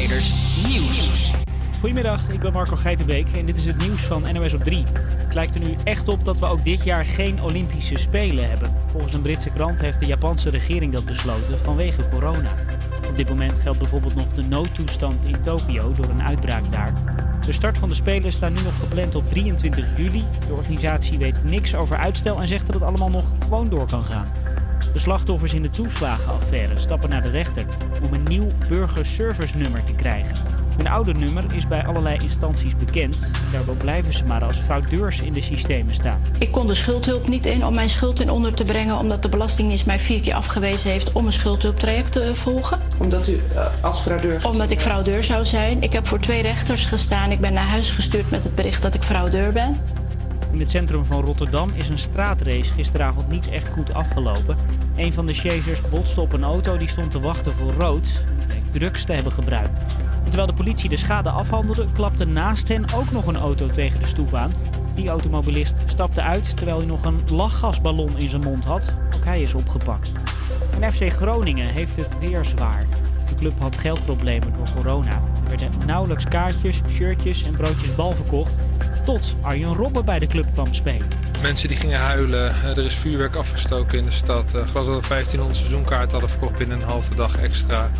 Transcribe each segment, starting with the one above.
Nieuws. Goedemiddag, ik ben Marco Geitenbeek en dit is het nieuws van NOS op 3. Het lijkt er nu echt op dat we ook dit jaar geen Olympische Spelen hebben. Volgens een Britse krant heeft de Japanse regering dat besloten vanwege corona. Op dit moment geldt bijvoorbeeld nog de noodtoestand in Tokio door een uitbraak daar. De start van de Spelen staat nu nog gepland op 23 juli. De organisatie weet niks over uitstel en zegt dat het allemaal nog gewoon door kan gaan. De slachtoffers in de toeslagenaffaire stappen naar de rechter om een nieuw burgerservice-nummer te krijgen. Hun oude nummer is bij allerlei instanties bekend. Daardoor blijven ze maar als fraudeurs in de systemen staan. Ik kon de schuldhulp niet in om mijn schuld in onder te brengen, omdat de Belastingdienst mij vier keer afgewezen heeft om een schuldhulptraject te volgen. Omdat u uh, als fraudeur. Omdat ik fraudeur zou zijn. Ik heb voor twee rechters gestaan. Ik ben naar huis gestuurd met het bericht dat ik fraudeur ben. In het centrum van Rotterdam is een straatrace gisteravond niet echt goed afgelopen. Een van de chasers botste op een auto die stond te wachten voor rood. Drugs te hebben gebruikt. Terwijl de politie de schade afhandelde, klapte naast hen ook nog een auto tegen de stoep aan. Die automobilist stapte uit terwijl hij nog een lachgasballon in zijn mond had. Ook hij is opgepakt. En FC Groningen heeft het weer zwaar. De club had geldproblemen door corona. Er werden nauwelijks kaartjes, shirtjes en broodjes bal verkocht. Tot Arjen Robben bij de club kwam spelen. Mensen die gingen huilen. Er is vuurwerk afgestoken in de stad. Ik geloof dat we 1500 seizoenkaarten hadden verkocht binnen een halve dag extra.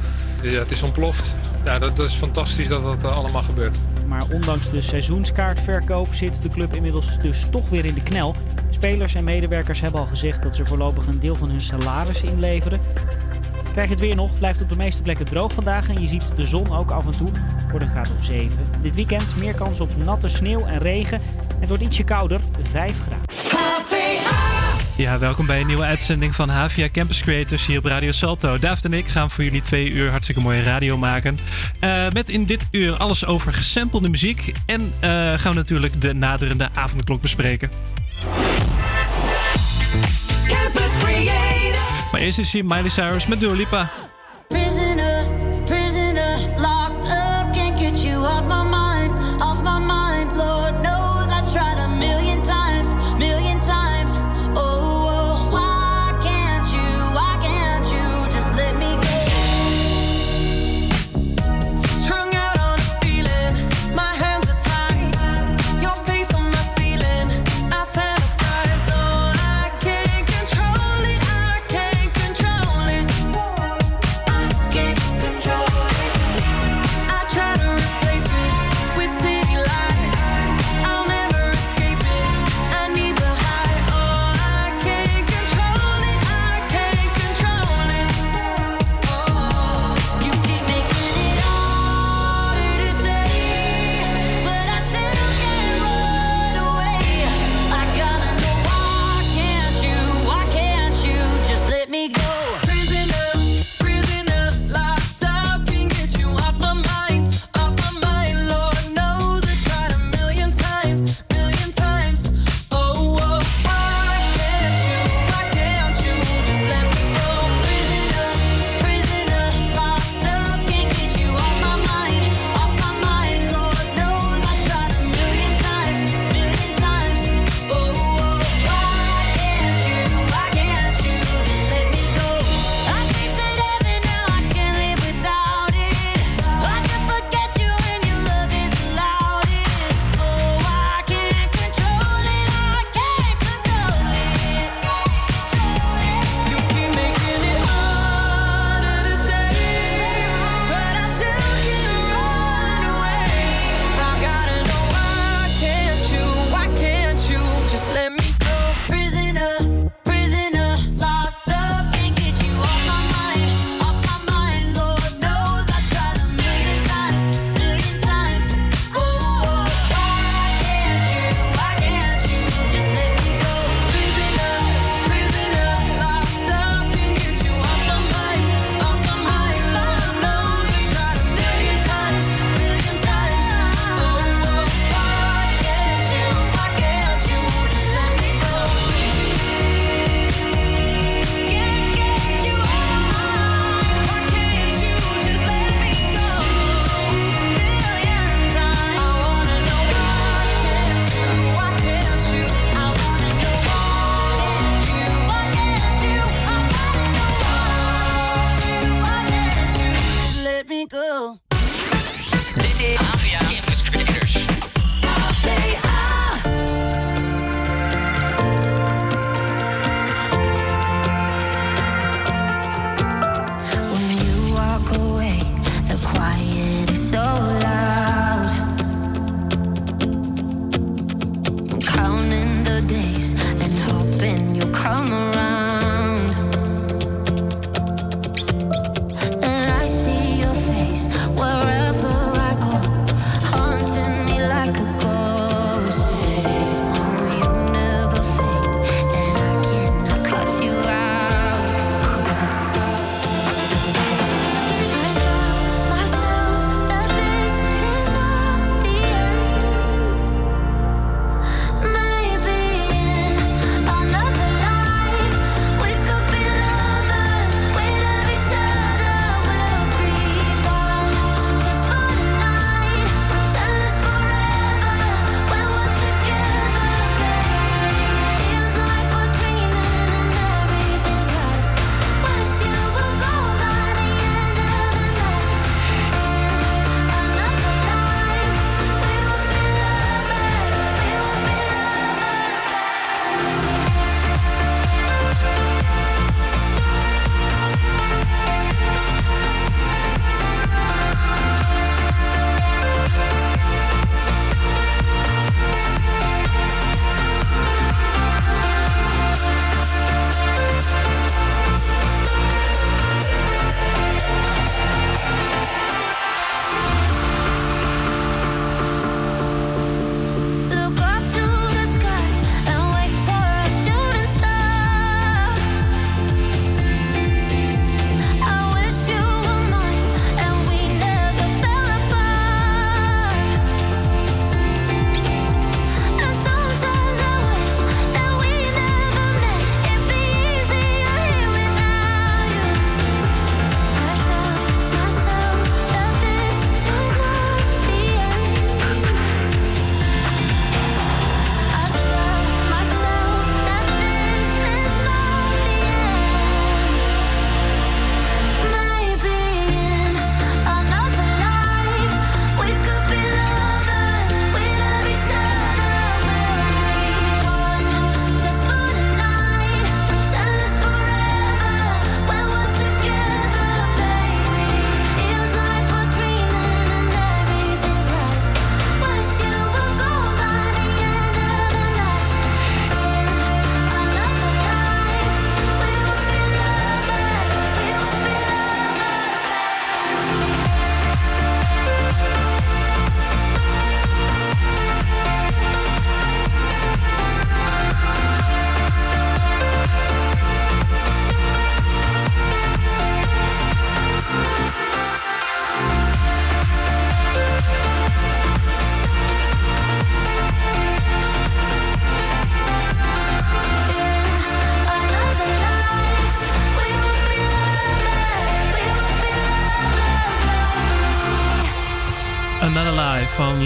Ja, het is ontploft. Ja, dat, dat is fantastisch dat dat allemaal gebeurt. Maar ondanks de seizoenskaartverkoop zit de club inmiddels dus toch weer in de knel. Spelers en medewerkers hebben al gezegd dat ze voorlopig een deel van hun salaris inleveren. Krijg het weer nog, blijft op de meeste plekken droog vandaag en je ziet de zon ook af en toe voor een graad of 7. Dit weekend meer kans op natte sneeuw en regen. Het wordt ietsje kouder, 5 graden. Ja, welkom bij een nieuwe uitzending van Havia Campus Creators hier op Radio Salto. David en ik gaan voor jullie twee uur hartstikke mooie radio maken. Uh, met in dit uur alles over gesampelde muziek. En uh, gaan we natuurlijk de naderende avondklok bespreken. Maar eerst is hier Miley Cyrus met Dua Lipa.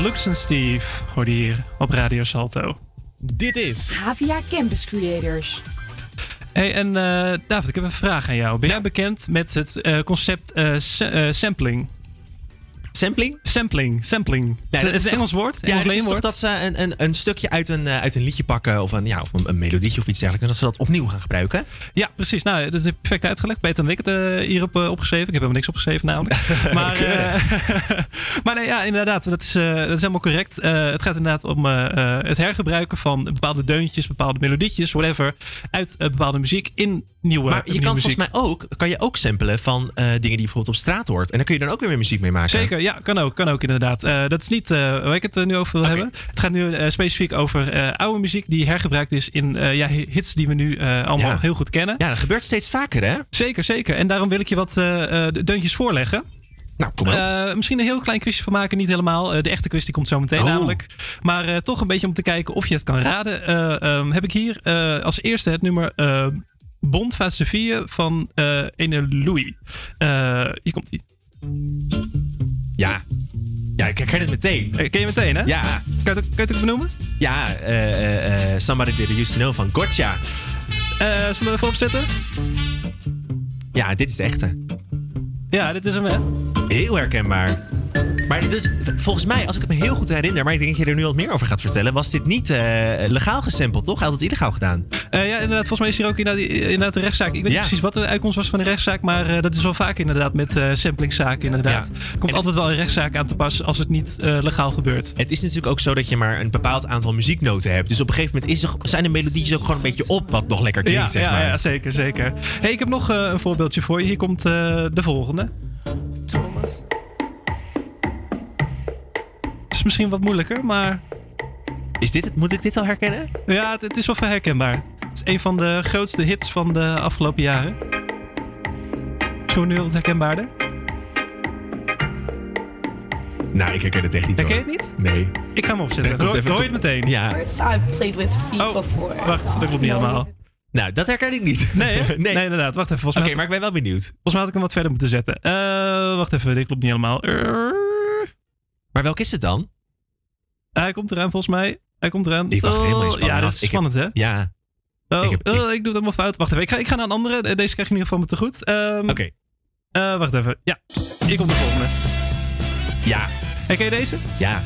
Lux en Steve. Hoorde hier op Radio Salto. Dit is Havia Campus Creators. Hey, en eh, David, ik heb een vraag aan jou. Ben jij bekend met het eh, concept eh, sa- eh, sampling? sampling. Sampling, sampling. dat het is een Engels woord, Ja, het is toch dat ze een, een, een stukje uit een, eh, uit een liedje pakken of een, ja, of een, een melodietje of iets dergelijks. En dat ze dat opnieuw gaan gebruiken. Ja, precies. Nou, dat is perfect uitgelegd. Beter dan ik het eh, hier heb eh, opgeschreven. Ik heb helemaal niks opgeschreven namelijk. maar, eh, maar nee, ja, inderdaad. Dat is, eh, dat is helemaal correct. Eh, het gaat inderdaad om eh, eh, het hergebruiken van bepaalde deuntjes, bepaalde melodietjes, whatever. Uit eh, bepaalde muziek in nieuwe Maar je nieuwe kan muziek. volgens mij ook, kan je ook samplen van eh, dingen die je bijvoorbeeld op straat hoort. En dan kun je dan ook weer weer muziek mee maken. Zeker, ja, kan ook, kan ook inderdaad. Eh, dat is niet eh, waar ik het eh, nu over wil hebben. Het gaat nu eh, specifiek over eh, oude muziek die hergebruikt is in eh, ja, hits die we nu eh, allemaal Ja. heel goed kennen. Ja, dat gebeurt steeds vaker hè? Zeker, zeker. En daarom wil ik je wat eh, eh, deuntjes voorleggen. Nou, kom. Eh, misschien een heel klein quizje van maken, niet helemaal. Eh, de echte quiz die komt zo meteen Oh. namelijk. Maar eh, toch een beetje om te kijken of je het kan raden. Eh, ehm, heb ik hier eh, als eerste het nummer eh Bond Fase 4 van eh ene Louis. Eh, hier komt die. Ja. Ja, ik herken het meteen. Ken je meteen, hè? Ja, Kan je het, ook- kan je het ook benoemen? ja. eh, eh, eh, somebody did it used to know van Gotcha. Eh, zullen we even opzetten? Ja, dit is de echte. Ja, dit is hem, hè? Heel herkenbaar. Maar is, volgens mij, als ik het me heel goed herinner, maar ik denk dat je er nu wat meer over gaat vertellen, was dit niet eh, legaal gesampled, toch? Hij had het illegaal gedaan. Eh, ja, inderdaad. Volgens mij is hier ook inderdaad, inderdaad een rechtszaak. Ik weet niet precies wat de uitkomst was van de rechtszaak. Maar eh, dat is wel vaak inderdaad met eh samplingszaken. Inderdaad. Ja. Er komt En altijd wel een rechtszaak aan te pas als het niet eh, legaal gebeurt. Het is natuurlijk ook zo dat je maar een bepaald aantal muzieknoten hebt. Dus op een gegeven moment is er, zijn de melodietjes ook gewoon een beetje op wat nog lekker klinkt, Ja, zeg ja, maar. ja, zeker, zeker. Hey, ik heb nog eh, een voorbeeldje voor je. Hier komt eh, de volgende. is misschien wat moeilijker, maar Is dit het? Moet ik dit al herkennen? ja, het, het is wel herkenbaar. Het is een van de grootste hits van de afgelopen jaren. Zo nu wat herkenbaarder. Nou, ik herken het echt niet Herken je het niet? Nee. Ik ga hem opzetten. Hoor, even- hoor je het meteen? Ja. I've played with feet Oh, before. Wacht, dat klopt niet helemaal. Nou, dat herken ik niet. Nee, nee. nee, inderdaad. Wacht even. Volgens Oké, mij, maar ik ben wel benieuwd. volgens mij had ik hem wat verder moeten zetten. Eh, wacht even, dit klopt niet helemaal. Maar welk is het dan? Hij komt eraan volgens mij. Hij komt eraan. Ik wacht helemaal Oh, spanning Ja, af. dit is heb- spannend, hè? Ja, Oh, ik heb- oh, ik doe het helemaal fout. Wacht even. Ik ga, ik ga naar een andere. Eh, Deze krijg je in ieder geval me te goed. Ehm, oké. eh, wacht even. Ja, hier komt de volgende. Ja, Herken je deze? ja.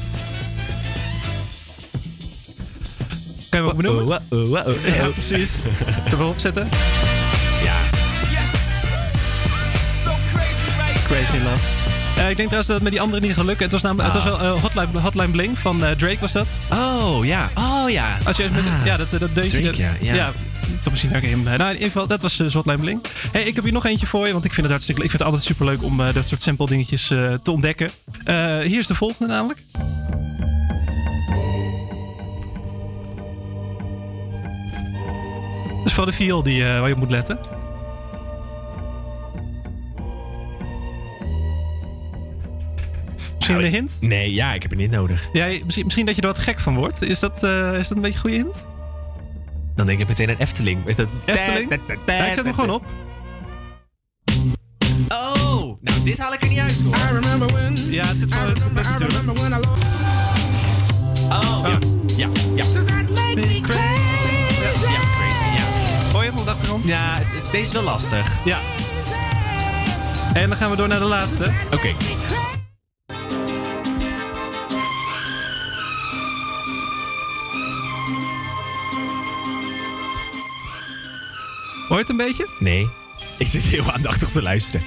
Kan je hem ook benoemen? Oh, oh, oh, Ja, precies. Zullen we opzetten? Ja. Crazy in Love. Eh, ik denk trouwens dat het met die andere niet gaat lukken. Het was, namelijk, het was wel eh, Hotline, Hotline Bling van eh, Drake was dat. Oh, ja. Oh, ja. Als je met, Ah. ja, dat, dat deuntje. Drake, dat- ja, ja. toch misschien je hem. Nou, in ieder geval, dat was Hotline Bling. Hey, ik heb hier nog eentje voor je, want ik vind het hartstikke Ik vind het altijd superleuk om eh, dat soort sample dingetjes eh, te ontdekken. Eh, hier is de volgende namelijk. Dat is voor de viool die, waar je op moet letten. Misschien een hint? Nee, ja, ik heb een hint nodig. Ja, misschien, misschien dat je er wat gek van wordt. Is dat, eh, is dat een beetje een goede hint? Dan denk ik meteen aan Efteling. Dat- Efteling? Ja, ik zet hem gewoon op. Oh, nou dit haal ik er niet uit hoor. Ja, het zit gewoon in het couplet natuurlijk. Oh, ja. Ja, ja. Crazy. Ja, crazy, ja. Hoor je hem op de achtergrond? Ja, het, het- deze is wel lastig. Ja. En dan gaan we door naar de laatste. Oké. Je het een beetje? Nee. Ik zit heel aandachtig te luisteren.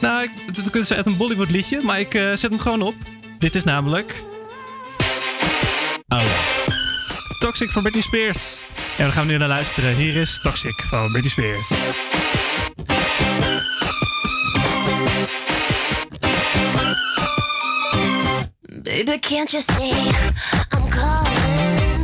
Nou, ik- het, het is uit een Bollywood liedje, maar ik eh, zet hem gewoon op. Dit is namelijk Oh ja. Toxic van Britney Spears. En we gaan nu naar luisteren. Hier is Toxic van Britney Spears. Baby, can't you see I'm calling?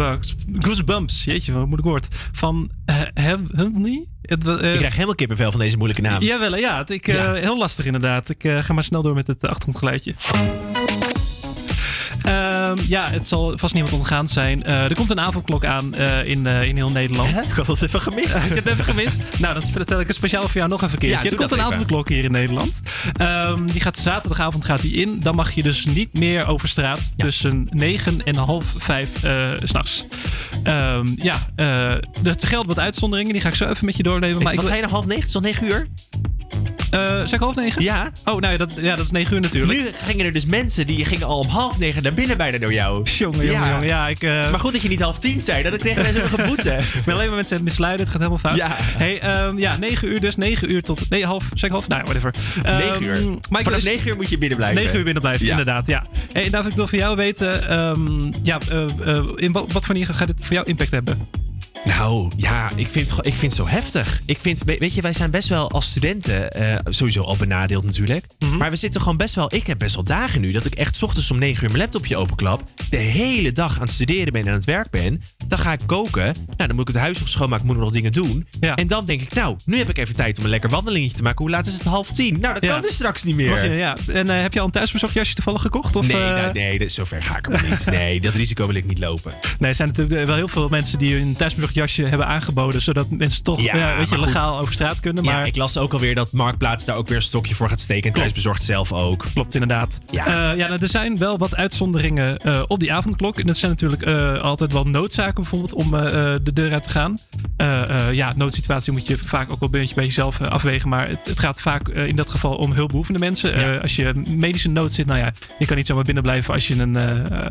Goosebumps, Goosebumps, jeetje, wat moet ik woord. Van uh, Heavenly? Het, uh, Ik krijg helemaal kippenvel van deze moeilijke naam. Jawel, ja. Het, ik, uh, Ja. Heel lastig inderdaad. Ik uh, ga maar snel door met het achtergrondgeluidje. Um, ja, het zal vast niemand ontgaan zijn. Uh, er komt een avondklok aan uh, in, uh, in heel Nederland. Hè? Ik had dat even gemist. ik heb het even gemist. Nou, dan vertel ik het speciaal voor jou nog even een keertje. Ja, er komt een even. avondklok hier in Nederland. Um, die gaat zaterdagavond gaat die in. Dan mag je dus niet meer over straat ja. tussen 9 en half 5 s'nachts. Um, ja, er gelden wat uitzonderingen. Die ga ik zo even met je doornemen. Maar wat ik... zijn er half negen? Het is al negen uur? Uh, zeg ik half negen? Ja. Oh, nou ja, dat, ja, dat is negen uur natuurlijk. Nu gingen er dus mensen die gingen al om half negen naar binnen bijna door jou. Jongen, jongen, ja. jongen. Ja, ik, uh... Het is maar goed dat je niet half tien zei. Dan kregen wij zo'n geboete. ik ben alleen maar mensen misleiden. Het gaat helemaal fout. Ja. Hey, um, ja, negen uur dus. Negen uur tot... Nee, half. Zeg half? Nou, whatever. Um, negen uur. Maar Vanaf dus, negen uur moet je binnen blijven. Negen uur binnen blijven, ja. inderdaad. Ja. Hey, David, ik wil van jou weten... Um, ja, uh, in wat, wat voor manier gaat dit voor jou impact hebben? Nou, ja, ik vind, ik vind het zo heftig. Ik vind, weet je, wij zijn best wel als studenten uh, sowieso al benadeeld natuurlijk. Mm -hmm. Maar we zitten gewoon best wel... Ik heb best wel dagen nu dat ik echt 's ochtends om 9 uur mijn laptopje openklap. De hele dag aan het studeren ben en aan het werk ben. Dan ga ik koken. Nou, dan moet ik het huis nog schoonmaken, moet ik nog dingen doen. Ja. En dan denk ik, nou, nu heb ik even tijd om een lekker wandelingetje te maken. Hoe laat is het? Half tien? Nou, dat ja. kan dus straks niet meer. Je, ja. En uh, heb je al een thuisbezorgd jasje toevallig gekocht? Of, nee, nou, nee, zover ga ik er niet. Nee, dat risico wil ik niet lopen. Nee, er zijn natuurlijk wel heel veel mensen die een thuisbezorgd jasje hebben aangeboden zodat mensen toch ja, ja, weet je, legaal over straat kunnen. Maar... Ja, ik las ook alweer dat Marktplaats daar ook weer een stokje voor gaat steken. En thuisbezorgd zelf ook. Klopt, inderdaad. Ja, uh, ja nou, er zijn wel wat uitzonderingen uh, op die avondklok. En dat zijn natuurlijk uh, altijd wel noodzaken bijvoorbeeld om de deur uit te gaan. ja, noodsituatie moet je vaak ook wel een beetje bij jezelf afwegen. Maar het, het gaat vaak in dat geval om hulpbehoevende mensen. Als je medische nood zit, nou ja, je kan niet zomaar binnen blijven als je een,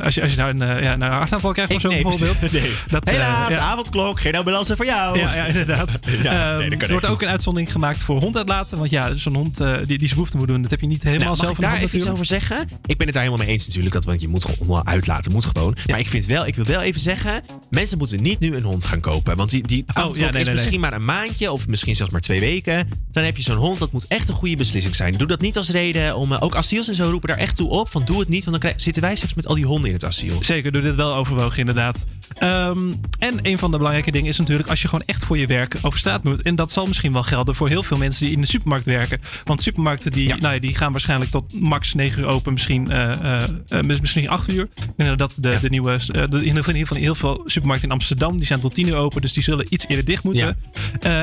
als je, als je nou een, ja, nou een hartaanval krijgt of zo nee, bijvoorbeeld. Nee. Dat, eh, Helaas, avondklok. Ook geen ambulance voor jou. Ja, ja inderdaad. Ja, Ehm, nee, er wordt ook een uitzondering gemaakt voor hond uitlaten. Want ja, zo'n hond eh, die, die zijn behoefte moet doen, dat heb je niet helemaal Nou, mag zelf ik in de daar even iets over zeggen? Ik ben het daar helemaal mee eens natuurlijk. Dat, want je moet gewoon uitlaten. Moet gewoon. Maar ik, vind wel, ik wil wel even zeggen... Mensen moeten niet nu een hond gaan kopen. Want die, die Oh, ja, nee, is nee, misschien nee. maar een maandje. Of misschien zelfs maar twee weken. Dan heb je zo'n hond. Dat moet echt een goede beslissing zijn. Doe dat niet als reden om... eh, ook asiels en zo roepen daar echt toe op. Van doe het niet. Want dan zitten wij straks met al die honden in het asiel. Zeker, doe dit wel overwogen inderdaad. Ehm, en een van de belangrijke dingen is natuurlijk als je gewoon echt voor je werk over straat moet. En dat zal misschien wel gelden voor heel veel mensen die in de supermarkt werken. Want supermarkten die, Nou ja, die gaan waarschijnlijk tot max 9 uur open, misschien, eh, eh, misschien 8 uur. Ik denk dat de, de nieuwe, de, in ieder geval heel veel supermarkten in Amsterdam, die zijn tot 10 uur open. Dus die zullen iets eerder dicht moeten.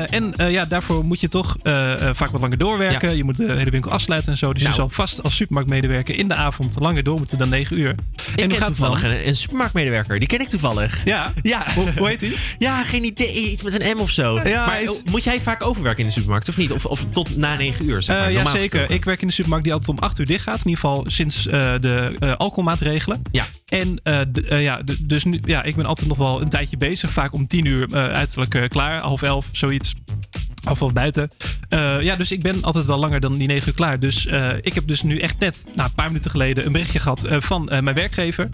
En ja, daarvoor moet je toch vaak wat langer doorwerken. Je moet de hele winkel afsluiten en zo. Dus Nou. je zal vast als supermarktmedewerker in de avond langer door moeten dan 9 uur. Ik hoe ken gaat toevallig een supermarktmedewerker. Die ken ik toevallig. Ja? Ja. Hoe, hoe heet die? Ja, geen idee. Iets met een M of zo. Ja, maar is- oh, moet jij vaak overwerken in de supermarkt of niet? Of, of tot na 9 uur? Zeg maar, Eh, ja, normaal zeker. Ik werk in de supermarkt die altijd om 8 uur dicht gaat. In ieder geval sinds eh, de eh, alcoholmaatregelen. Ja. En eh, eh, ja, dus nu, ja, ik ben altijd nog wel een tijdje bezig. Vaak om 10 uur eh, uiterlijk eh, klaar. Half elf, zoiets. Half elf buiten. Eh, ja, dus ik ben altijd wel langer dan die 9 uur klaar. Dus eh, ik heb dus nu echt net, nou, een paar minuten geleden, een berichtje gehad eh, van mijn werkgever.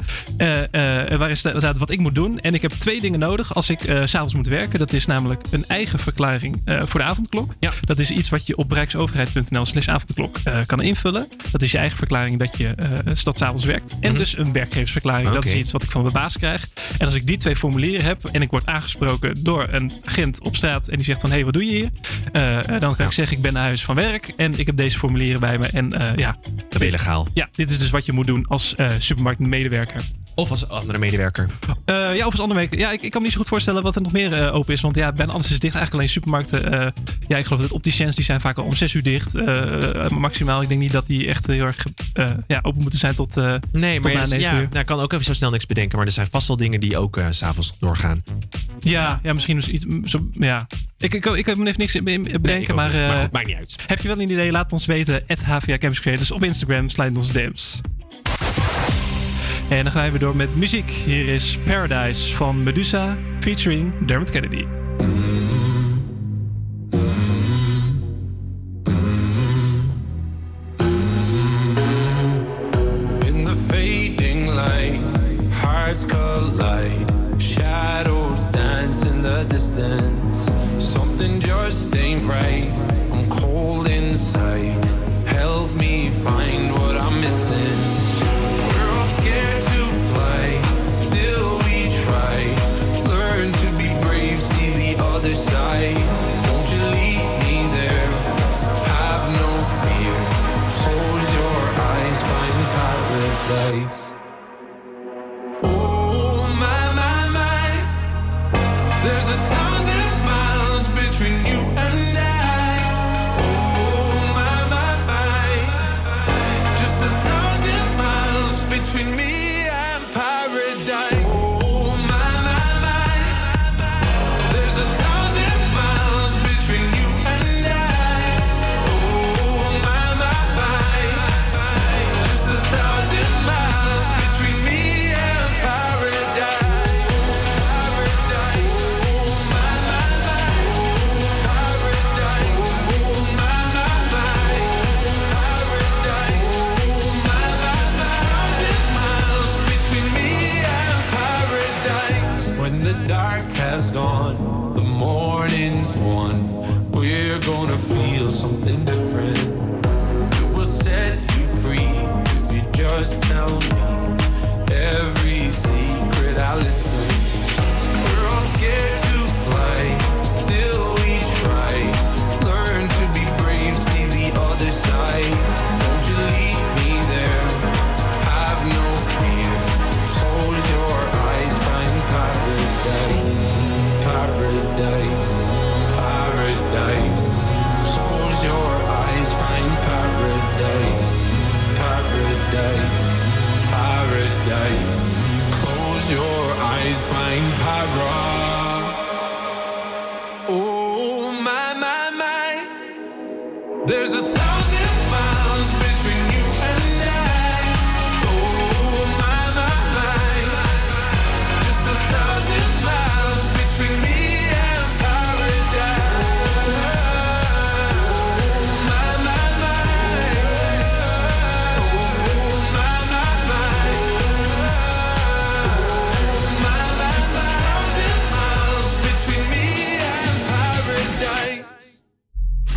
Waar is de- inderdaad wat ik moet doen. En ik heb twee dingen nodig als ik s s'avonds moet werken. Dat is namelijk een eigen verklaring voor de avondklok. Ja. Dat is iets wat je op rijksoverheid.nl slash avondklok kan invullen. Dat is je eigen verklaring dat je eh dat s'avonds werkt. En Mhm. dus een werkgeversverklaring. Dat is iets wat ik van mijn baas krijg. En als ik die twee formulieren heb en ik word aangesproken door een agent op straat en die zegt van hé, hey, wat doe je hier? Eh, eh, dan kan ik zeggen ik ben naar huis van werk en ik heb deze formulieren bij me. En eh, ja, Dat ben je legaal. ja, dit is dus wat je moet doen als supermarktmedewerker. Of als andere medewerker. Eh, ja, of als andere week. Ja, ik, ik kan me niet zo goed voorstellen wat er nog meer eh, open is. Want ja, bijna alles is dicht. Eigenlijk alleen supermarkten. eh, ja, ik geloof dat opticiens die zijn vaak al om 6 uur dicht. maximaal. Ik denk niet dat die echt heel erg ja, open moeten zijn tot, Nee, tot maar na ja, 9 ja, uur. nou, ik kan ook even zo snel niks bedenken. Maar er zijn vast wel dingen die ook s s'avonds doorgaan. Ja, ja, misschien is iets. mm, Zo, ja. Ik, ik, ik heb me even niks bedenken. maar. Maar goed, maakt niet uit. Heb je wel een idee? Laat ons weten. At HVA Campus Creators op Instagram. Sluit ons DM's. En dan gaan we door met muziek. Hier is Paradise van Medusa featuring Dermot Kennedy. In the fading light, hearts collide. Shadows dance in the distance. Something just ain't right. I'm cold inside. The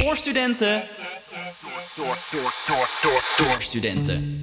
Voor studenten. Door, door, door, door, door studenten.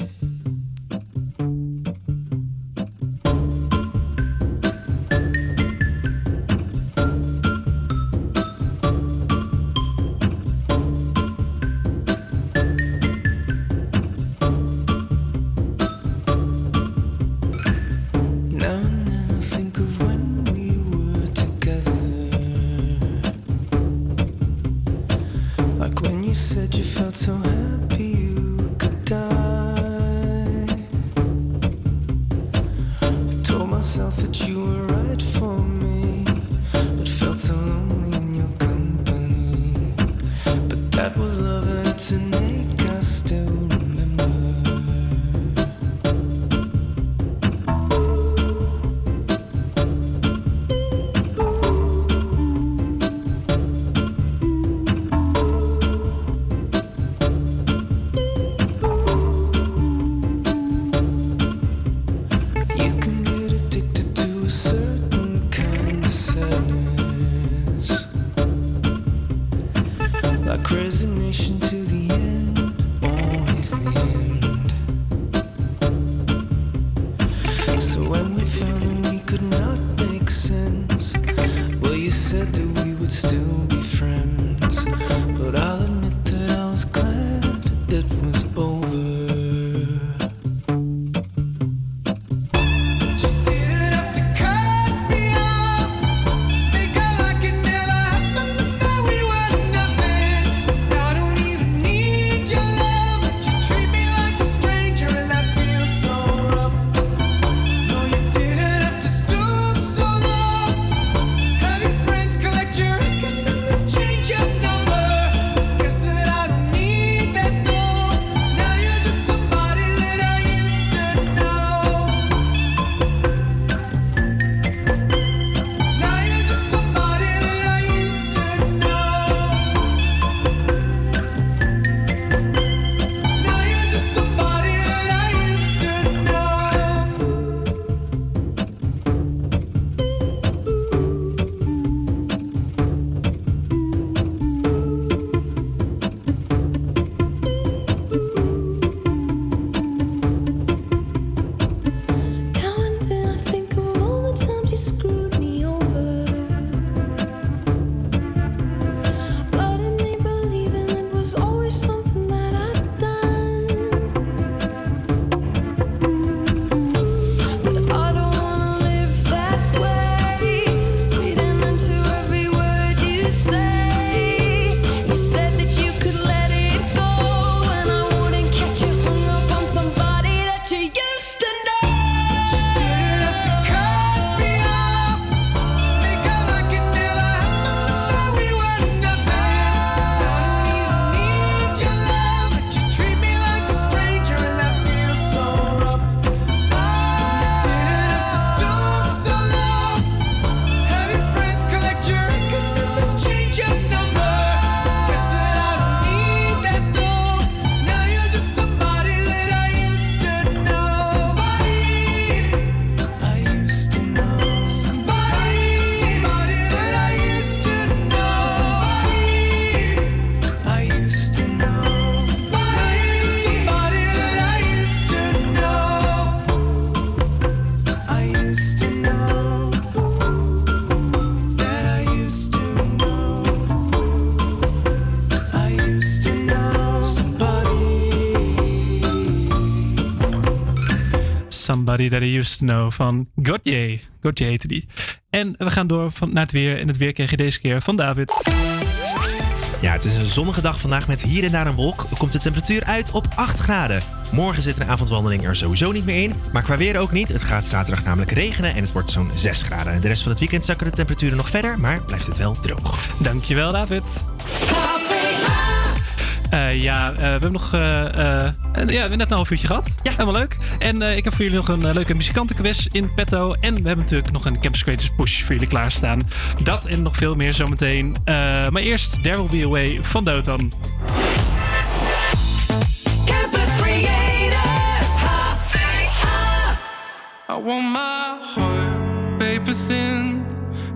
Somebody That I Used To Know van Gautier. Gautier heette die. En we gaan door van, naar het weer. En het weer krijg je deze keer van David. Ja, het is een zonnige dag vandaag met hier en daar een wolk. Komt de temperatuur uit op 8 graden. Morgen zit een avondwandeling er sowieso niet meer in. Maar qua weer ook niet. Het gaat zaterdag namelijk regenen en het wordt zo'n 6 graden. En de rest van het weekend zakken de temperaturen nog verder, maar blijft het wel droog. Dankjewel, David. Eh, ja, eh, we hebben nog. Uh, ja, we hebben net een half uurtje gehad. Ja. Helemaal leuk. En ik heb voor jullie nog een leuke muzikantenquiz in petto. En we hebben natuurlijk nog een Campus Creators Push voor jullie klaarstaan. Dat en nog veel meer zometeen. maar eerst There Will Be Away van Dotan. Campus Creators, I want my heart paper thin.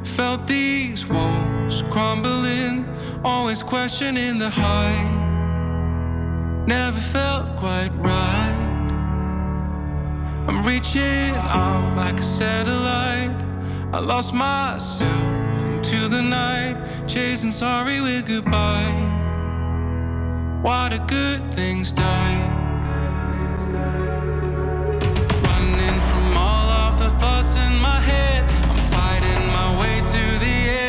Felt these walls crumbling. Always questioning the high. never felt quite right. I'm reaching out like a satellite. I lost myself into the night, chasing sorry with goodbye. What a good things die? Running from all of the thoughts in my head, I'm fighting my way to the end.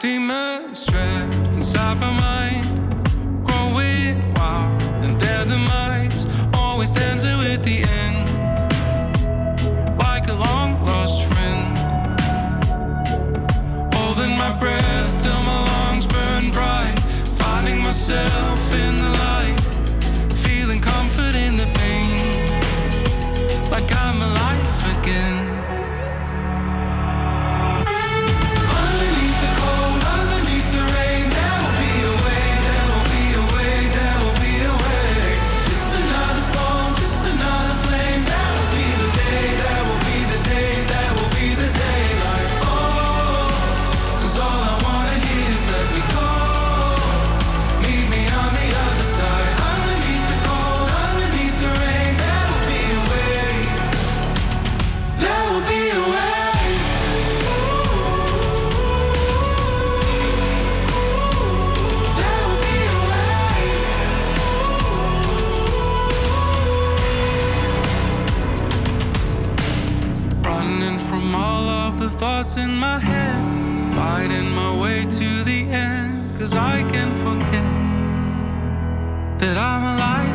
demons trapped inside my mind, growing wild, and their demise always dancing with the end, like a long lost friend. Holding my breath till my lungs burn bright, finding myself. in my head, fighting my way to the end. Cause I can forget that I'm alive.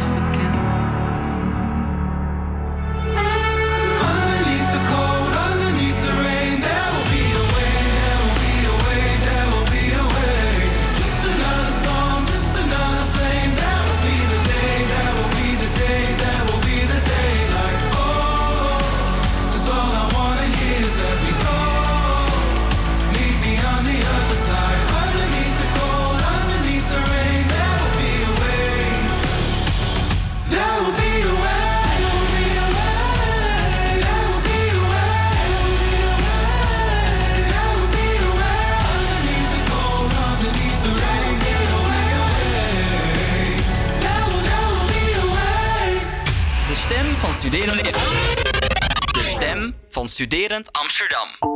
Amsterdam.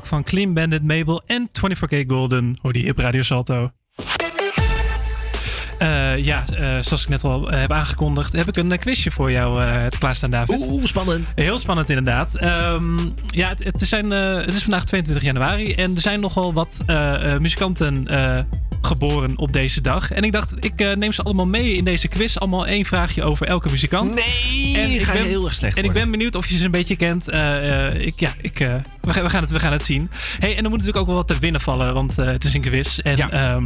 Van Clean Bandit, Mabel en 24K Golden. Hoor die op Radio Salto. Eh, ja, eh, zoals ik net al heb aangekondigd, heb ik een eh, quizje voor jou eh klaarstaan, David. Oeh, spannend. Heel spannend inderdaad. Ehm, ja, het, het, zijn, het is vandaag 22 januari en er zijn nogal wat muzikanten geboren op deze dag. En ik dacht, ik neem ze allemaal mee in deze quiz. Allemaal één vraagje over elke muzikant. Nee, en ik ben, heel erg slecht En ik ben benieuwd of je ze een beetje kent. Eh, eh, ik, ja, ik, eh, we, gaan, we, gaan het, we gaan het zien. Hey, en er moet natuurlijk ook wel wat te winnen vallen, want het is een quiz. En ja.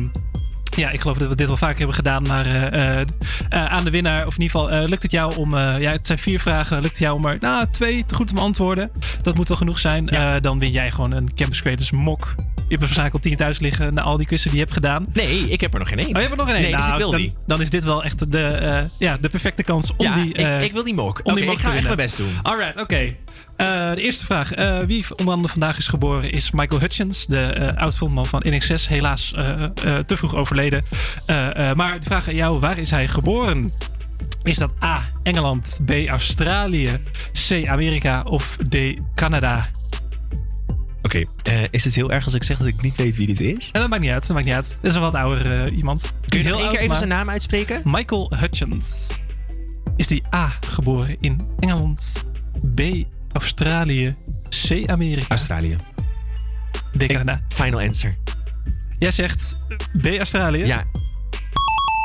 Ja, ik geloof dat we dit wel vaker hebben gedaan. Maar eh, eh, eh, aan de winnaar, of in ieder geval, lukt het jou om... ja, het zijn vier vragen. Lukt het jou om er nou, twee te goed te beantwoorden? Dat moet wel genoeg zijn. Dan win jij gewoon een Campus Creators mok. Je hebt waarschijnlijk al 10 thuis liggen na al die quizzen die je hebt gedaan. Nee, ik heb er nog geen één. Oh, je hebt er nog geen één? Nee, dus Nou, ik wil dan, die. Dan is dit wel echt de, ja, de perfecte kans om Ja, die... ik- eh, ik wil die mok. Oké, ik ga echt mijn best doen. Alright, oké. Eh, de eerste vraag. Eh, wie onder andere vandaag is geboren is Michael Hutchins, de eh oud-frontman van NXS. Helaas te vroeg overleden. Maar de vraag aan jou, waar is hij geboren? Is dat A, Engeland, B, Australië, C, Amerika of D, Canada? Oké, is het heel erg als ik zeg dat ik niet weet wie dit is? En dat maakt niet uit, dat maakt niet uit. Dit is een wat ouder iemand. Kun je één keer even zijn naam uitspreken? Michael Hutchins. Is die A geboren in Engeland, B Australië, C Amerika, Australië. D Canada? Final answer. Jij zegt B Australië? Ja.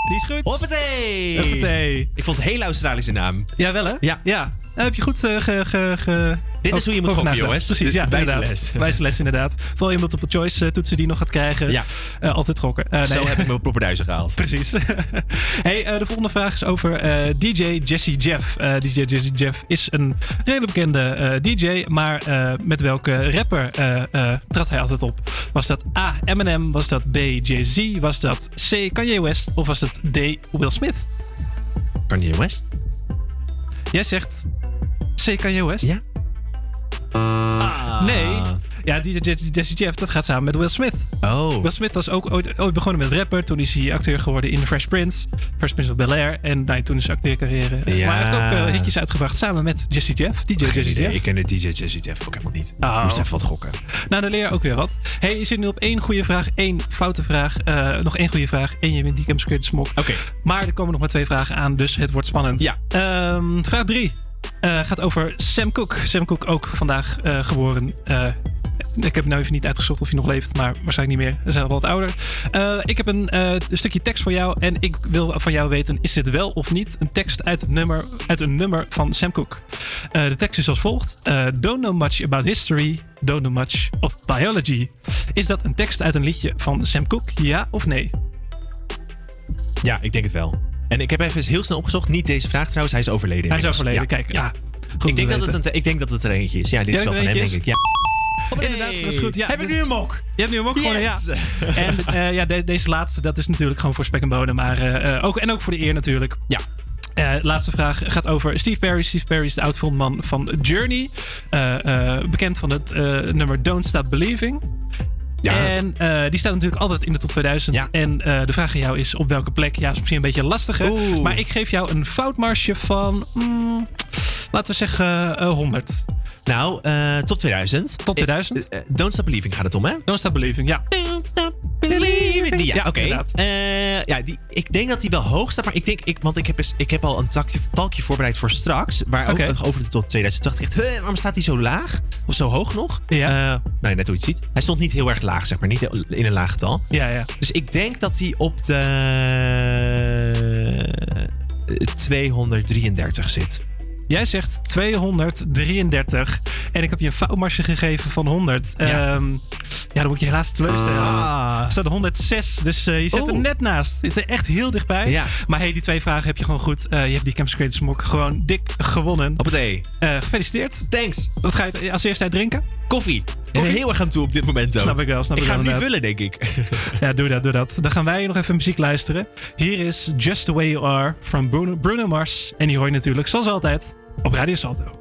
Die is goed. Hoppatee! Hoppatee. Ik vond het een hele Australische naam. Ja, wel hè? Ja. Ja. Dat heb je goed eh, ge, ge, ge- Dit is hoe je moet gokken, jongens. Precies, ja. Inderdaad. les. Inderdaad. Vooral je multiple choice eh, toetsen die nog gaat krijgen. Ja. Eh, altijd gokken. Eh, Zo nee. heb ik mijn popperduizen gehaald. Precies. hey, de volgende vraag is over DJ Jesse Jeff. DJ Jesse Jeff is een redelijk bekende DJ, maar met welke rapper trad hij altijd op? Was dat A. Eminem? Was dat B. Jay-Z? Was dat C. Kanye West? Of was het D. Will Smith? Kanye West? Jij zegt C. Kanye West? Ja. Nee. Ja, DJ Jesse Jeff, dat gaat samen met Will Smith. Oh. Will Smith was ook ooit, ooit begonnen met rapper. Toen is hij acteur geworden in The Fresh Prince. Fresh Prince of Bel-Air. En nou, toen is zijn acteercarrière. Ja. Maar hij heeft ook eh, hitjes uitgebracht samen met Jesse Jeff. DJ Jesse idee. Jeff. Ik ken de DJ Jesse Jeff ook helemaal niet. Oh. Moest even wat gokken. Nou, dan leer je ook weer wat. hey, je zit nu op één goede vraag, één foute vraag. eh, nog één goede vraag en je wint die Campus Creators Smok. Oké. Maar er komen nog maar twee vragen aan, dus het wordt spannend. Ja. Ehm, vraag drie eh, gaat over Sam Cooke. Sam Cooke ook vandaag eh, geboren. Eh, ik heb nou even niet uitgezocht of hij nog leeft, maar waarschijnlijk niet meer. Hij is al wat ouder. Ik heb een, een stukje tekst voor jou en ik wil van jou weten: is dit wel of niet een tekst uit, het nummer, uit een nummer van Sam Cooke? De tekst is als volgt: Don't know much about history, don't know much of biology. Is dat een tekst uit een liedje van Sam Cooke? Ja of nee? Ja, ik denk het wel. En ik heb even heel snel opgezocht. Niet deze vraag trouwens. Hij is overleden. Hij is inmiddels. overleden. Kijk, ja. Goed ik, denk dat het een, ik denk dat het er eentje is. Ja, dit is wel van hem, denk ik. Ja. Inderdaad, dat is goed. Ja, Heb ik nu een mok? Je hebt nu een mok gewonnen, ja. En eh, ja, de- deze laatste, dat is natuurlijk gewoon voor spek en bonen. Maar eh, ook, en ook voor de eer natuurlijk. Ja. Eh, laatste vraag gaat over Steve Perry. Steve Perry is de oud-frontman van Journey. Bekend van het nummer Don't Stop Believing. Ja. En eh, die staat natuurlijk altijd in de top 2000. Ja. En eh, de vraag aan jou is op welke plek. Ja, is misschien een beetje lastiger. Oeh. Maar ik geef jou een foutmarsje van... mm, laten we zeggen eh 100. Nou, eh, top 2000. Tot 2000. Eh, eh, Don't Stop Believing gaat het om, hè? Don't Stop Believing, ja. Don't Stop Believing. Die, ja, Ja, oké. Eh, ja, die, ik denk dat die wel hoog staat. Maar ik denk, ik, want ik heb, eens- ik heb al een takje, talkje voorbereid voor straks. Waar ook over de top 2000 dacht ik echt, "Huh, waarom staat hij zo laag? Of zo hoog nog? Ja. Eh, nou, net hoe je het ziet. Hij stond niet heel erg laag, zeg maar. Niet in een laag getal. Ja, ja. Dus ik denk dat hij op de eh, 233 zit. Jij zegt 233. En ik heb je een foutmarsje gegeven van 100. Ja. Ja, ja dan moet ik je helaas teleurstellen. Ah. Er staat 106, dus eh, je zit er net naast. Je zit er echt heel dichtbij. Ja. Maar hey, die twee vragen heb je gewoon goed. Eh, je hebt die Campus Creators Mok gewoon dik gewonnen. Hoppatee. Eh gefeliciteerd. Thanks. Wat ga je als eerste uit drinken? Koffie. Ik ben heel erg aan toe op dit moment ook. Snap ik wel, snap ik ik ga hem nu vullen, denk ik. Ja, doe dat, doe dat. Dan gaan wij nog even muziek luisteren. Hier is Just The Way You Are van Bruno, Bruno Mars. En die hoor je natuurlijk, zoals altijd, op Radio Salto.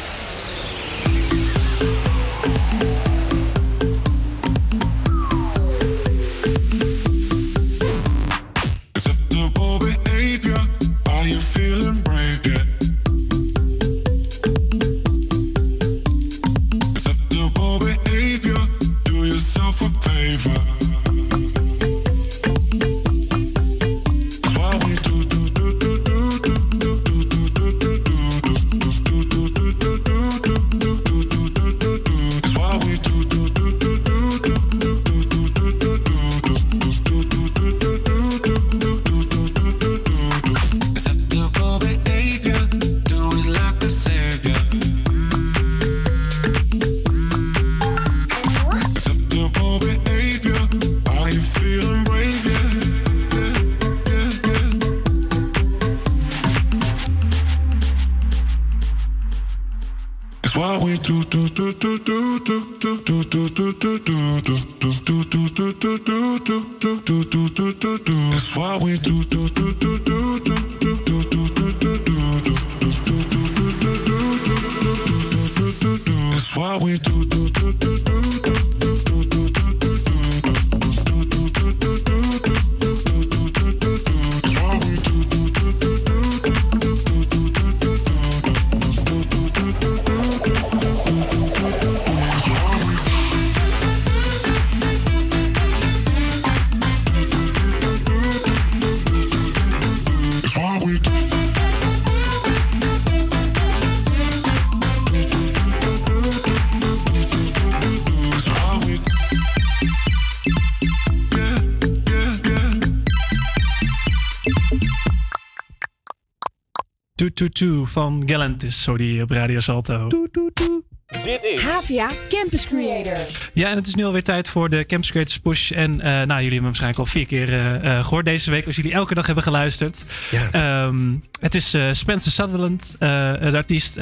van Galantis, zo die op Radio Salto. Doe, doe, doe. Dit is HVA Campus Creators. Ja, en het is nu alweer tijd voor de Campus Creators Push. En uh, nou, jullie hebben waarschijnlijk al vier keer eh, eh, gehoord deze week, als jullie elke dag hebben geluisterd. Ja. Ehm, het is Spencer Sutherland, de artiest.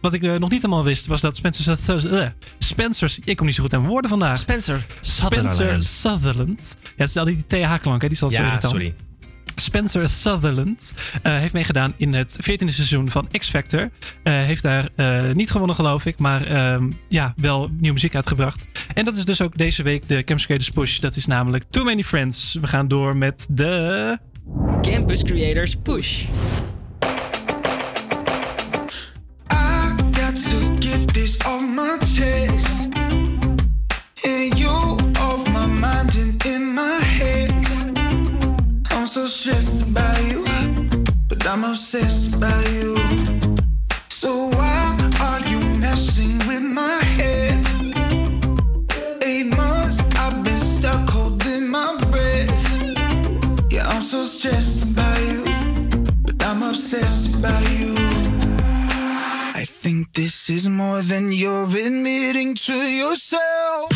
wat ik nog niet helemaal wist, was dat Spencer Sutherland. Spencer, ik kom niet zo goed aan woorden vandaag. Spencer Sutherland. Spencer Sutherland. Ja, het is al die TH-klank, hè? Die zal zo irritant. sorry. Spencer Sutherland eh, heeft meegedaan in het 14e seizoen van X Factor. Eh, heeft daar eh, niet gewonnen, geloof ik, maar ehm, ja, wel nieuwe muziek uitgebracht. En dat is dus ook deze week de Campus Creators Push. Dat is namelijk Too Many Friends. We gaan door met de. Campus Creators Push. So stressed about you, but I'm obsessed about you. So why are you messing with my head? Eight months I've been stuck holding my breath. Yeah, I'm so stressed about you, but I'm obsessed about you. I think this is more than you're admitting to yourself.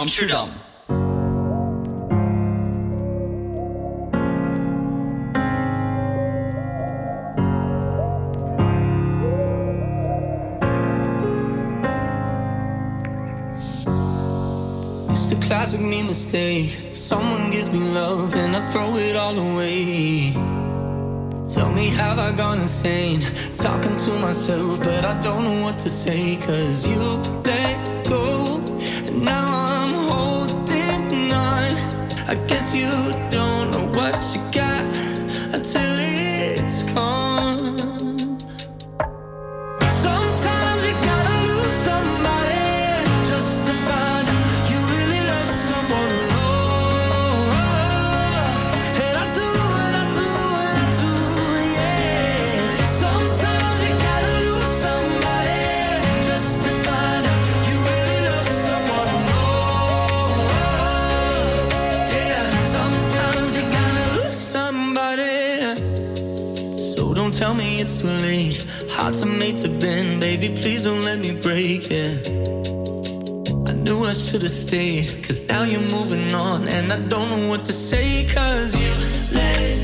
Amsterdam. It's a classic me mistake. Someone gives me love and I throw it all away. Tell me, have I gone insane? Talking to myself, but I don't know what to say. Cause you let the state. Cause now you're moving on, and I don't know what to say. Cause you let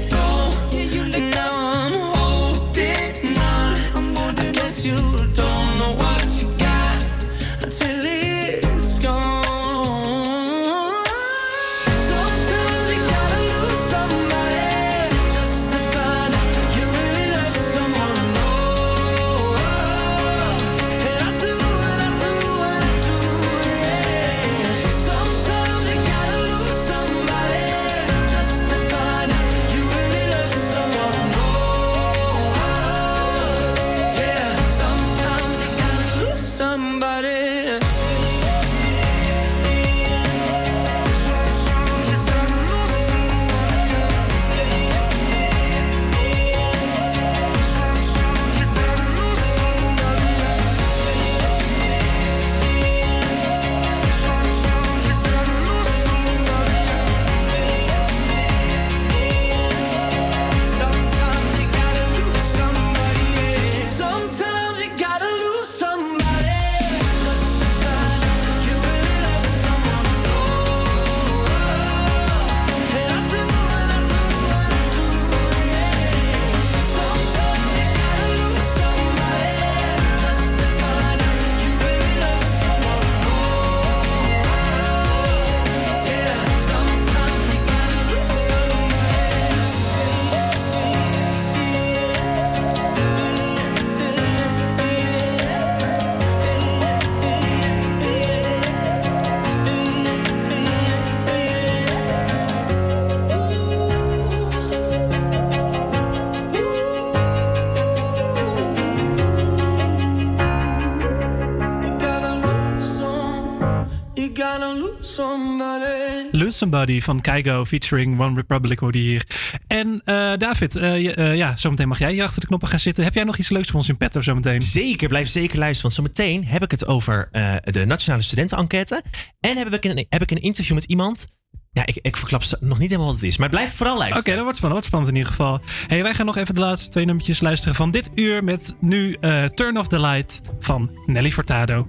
Somebody van Keigo featuring One Republic hoorde hier. En eh, David, eh, eh, ja, zometeen mag jij hier achter de knoppen gaan zitten. Heb jij nog iets leuks voor ons in petto zometeen? Zeker, blijf zeker luisteren. Want zometeen heb ik het over de Nationale Studentenenquête. En heb ik, een, heb ik een interview met iemand ja, ik, ik verklap nog niet helemaal wat het is. Maar blijf vooral luisteren. Oké, dat wordt spannend. Dat wordt spannend in ieder geval. hey, wij gaan nog even de laatste twee nummertjes luisteren van dit uur. Met nu Turn Off The Light van Nelly Fortado.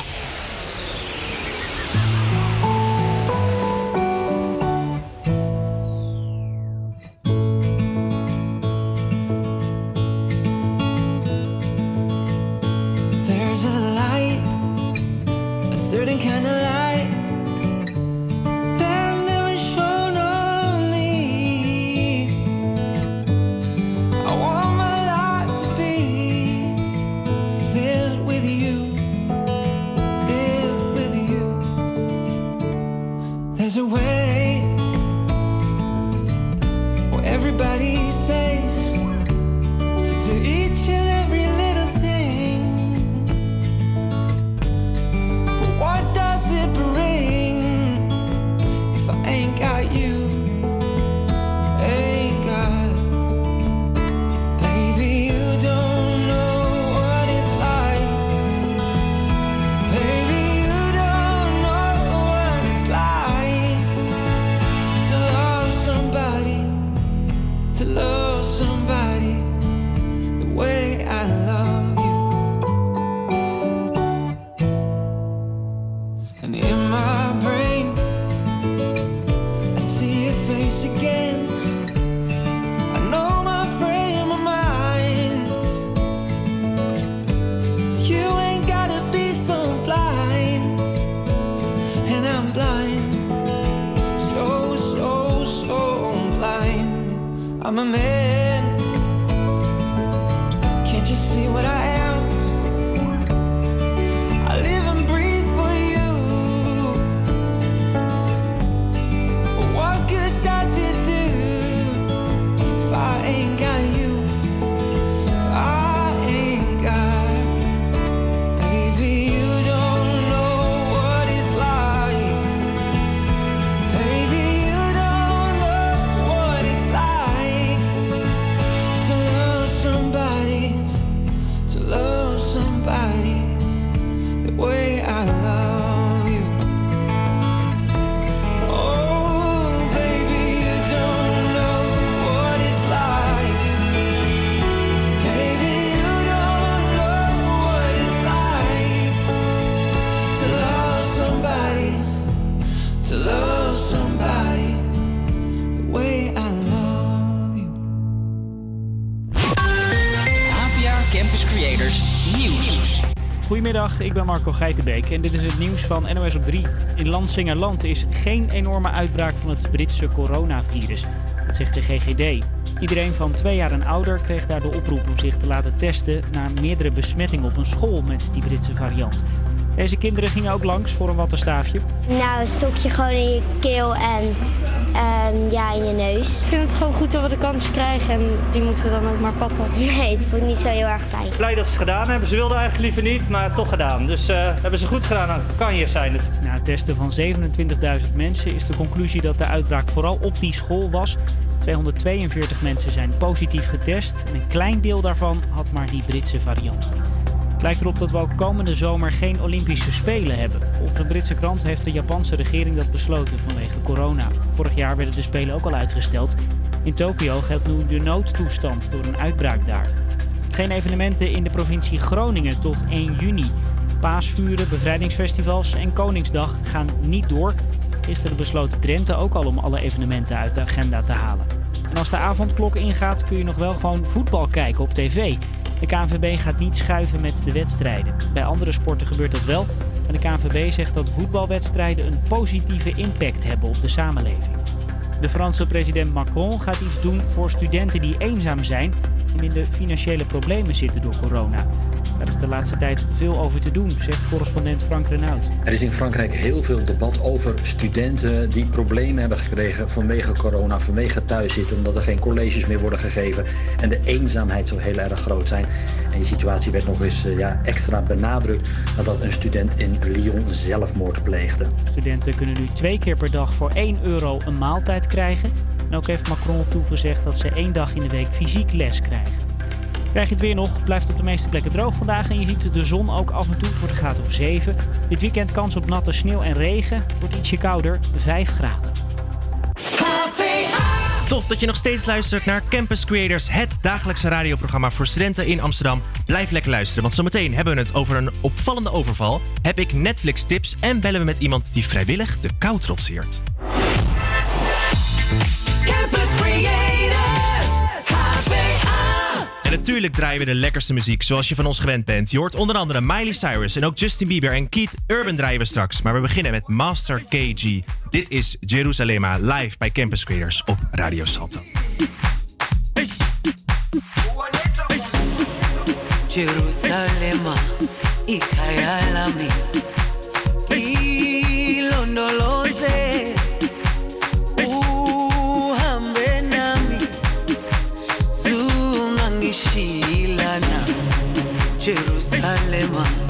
I'm a man. Can't you see what I am? Goedemiddag, ik ben Marco Geitenbeek en dit is het nieuws van NOS op 3. In Lansingerland is geen enorme uitbraak van het Britse coronavirus. Dat zegt de GGD. Iedereen van twee jaar en ouder kreeg daar de oproep om zich te laten testen na meerdere besmettingen op een school met die Britse variant. Deze kinderen gingen ook langs voor een wattenstaafje. Nou, een stokje gewoon in je keel en ehm, ja, in je neus. Ik vind het gewoon goed dat we de kans krijgen en die moeten we dan ook maar pakken. Nee, het voelt niet zo heel erg fijn. Blij dat ze het gedaan hebben. Ze wilden eigenlijk liever niet, maar toch gedaan. Dus eh, hebben ze goed gedaan. Kan hier zijn het. Na het testen van 27.000 mensen is de conclusie dat de uitbraak vooral op die school was. 242 mensen zijn positief getest en een klein deel daarvan had maar die Britse variant. Het lijkt erop dat we ook komende zomer geen Olympische Spelen hebben. Volgens een Britse krant heeft de Japanse regering dat besloten vanwege corona. Vorig jaar werden de Spelen ook al uitgesteld. In Tokio geldt nu de noodtoestand door een uitbraak daar. Geen evenementen in de provincie Groningen tot 1 juni. Paasvuren, bevrijdingsfestivals en Koningsdag gaan niet door. Gisteren besloot Drenthe ook al om alle evenementen uit de agenda te halen. En als de avondklok ingaat kun je nog wel gewoon voetbal kijken op tv. De KNVB gaat niet schuiven met de wedstrijden. Bij andere sporten gebeurt dat wel. Maar de KNVB zegt dat voetbalwedstrijden een positieve impact hebben op de samenleving. De Franse president Macron gaat iets doen voor studenten die eenzaam zijn en in de financiële problemen zitten door corona. Daar is de laatste tijd veel over te doen, zegt correspondent Frank Renaud. Er is in Frankrijk heel veel debat over studenten die problemen hebben gekregen vanwege corona, vanwege thuiszitten, omdat er geen colleges meer worden gegeven en de eenzaamheid zou heel erg groot zijn. En die situatie werd nog eens eh, ja, extra benadrukt nadat een student in Lyon zelfmoord pleegde. Studenten kunnen nu twee keer per dag voor 1 euro een maaltijd krijgen. En ook heeft Macron toegezegd dat ze één dag in de week fysiek les krijgen. Krijg je het weer nog, blijft op de meeste plekken droog vandaag en je ziet de zon ook af en toe voor de graad of 7. Dit weekend kans op natte sneeuw en regen, wordt ietsje kouder, 5 graden. Tof dat je nog steeds luistert naar Campus Creators, het dagelijkse radioprogramma voor studenten in Amsterdam. Blijf lekker luisteren, want zometeen hebben we het over een opvallende overval, heb ik Netflix tips en bellen we met iemand die vrijwillig de kou trotseert. Natuurlijk draaien we de lekkerste muziek zoals je van ons gewend bent. Je hoort onder andere Miley Cyrus en ook Justin Bieber en Keith Urban draaien we straks. Maar we beginnen met Master KG. Dit is Jerusalema live bij Campus Creators op Radio Salto. Aleman.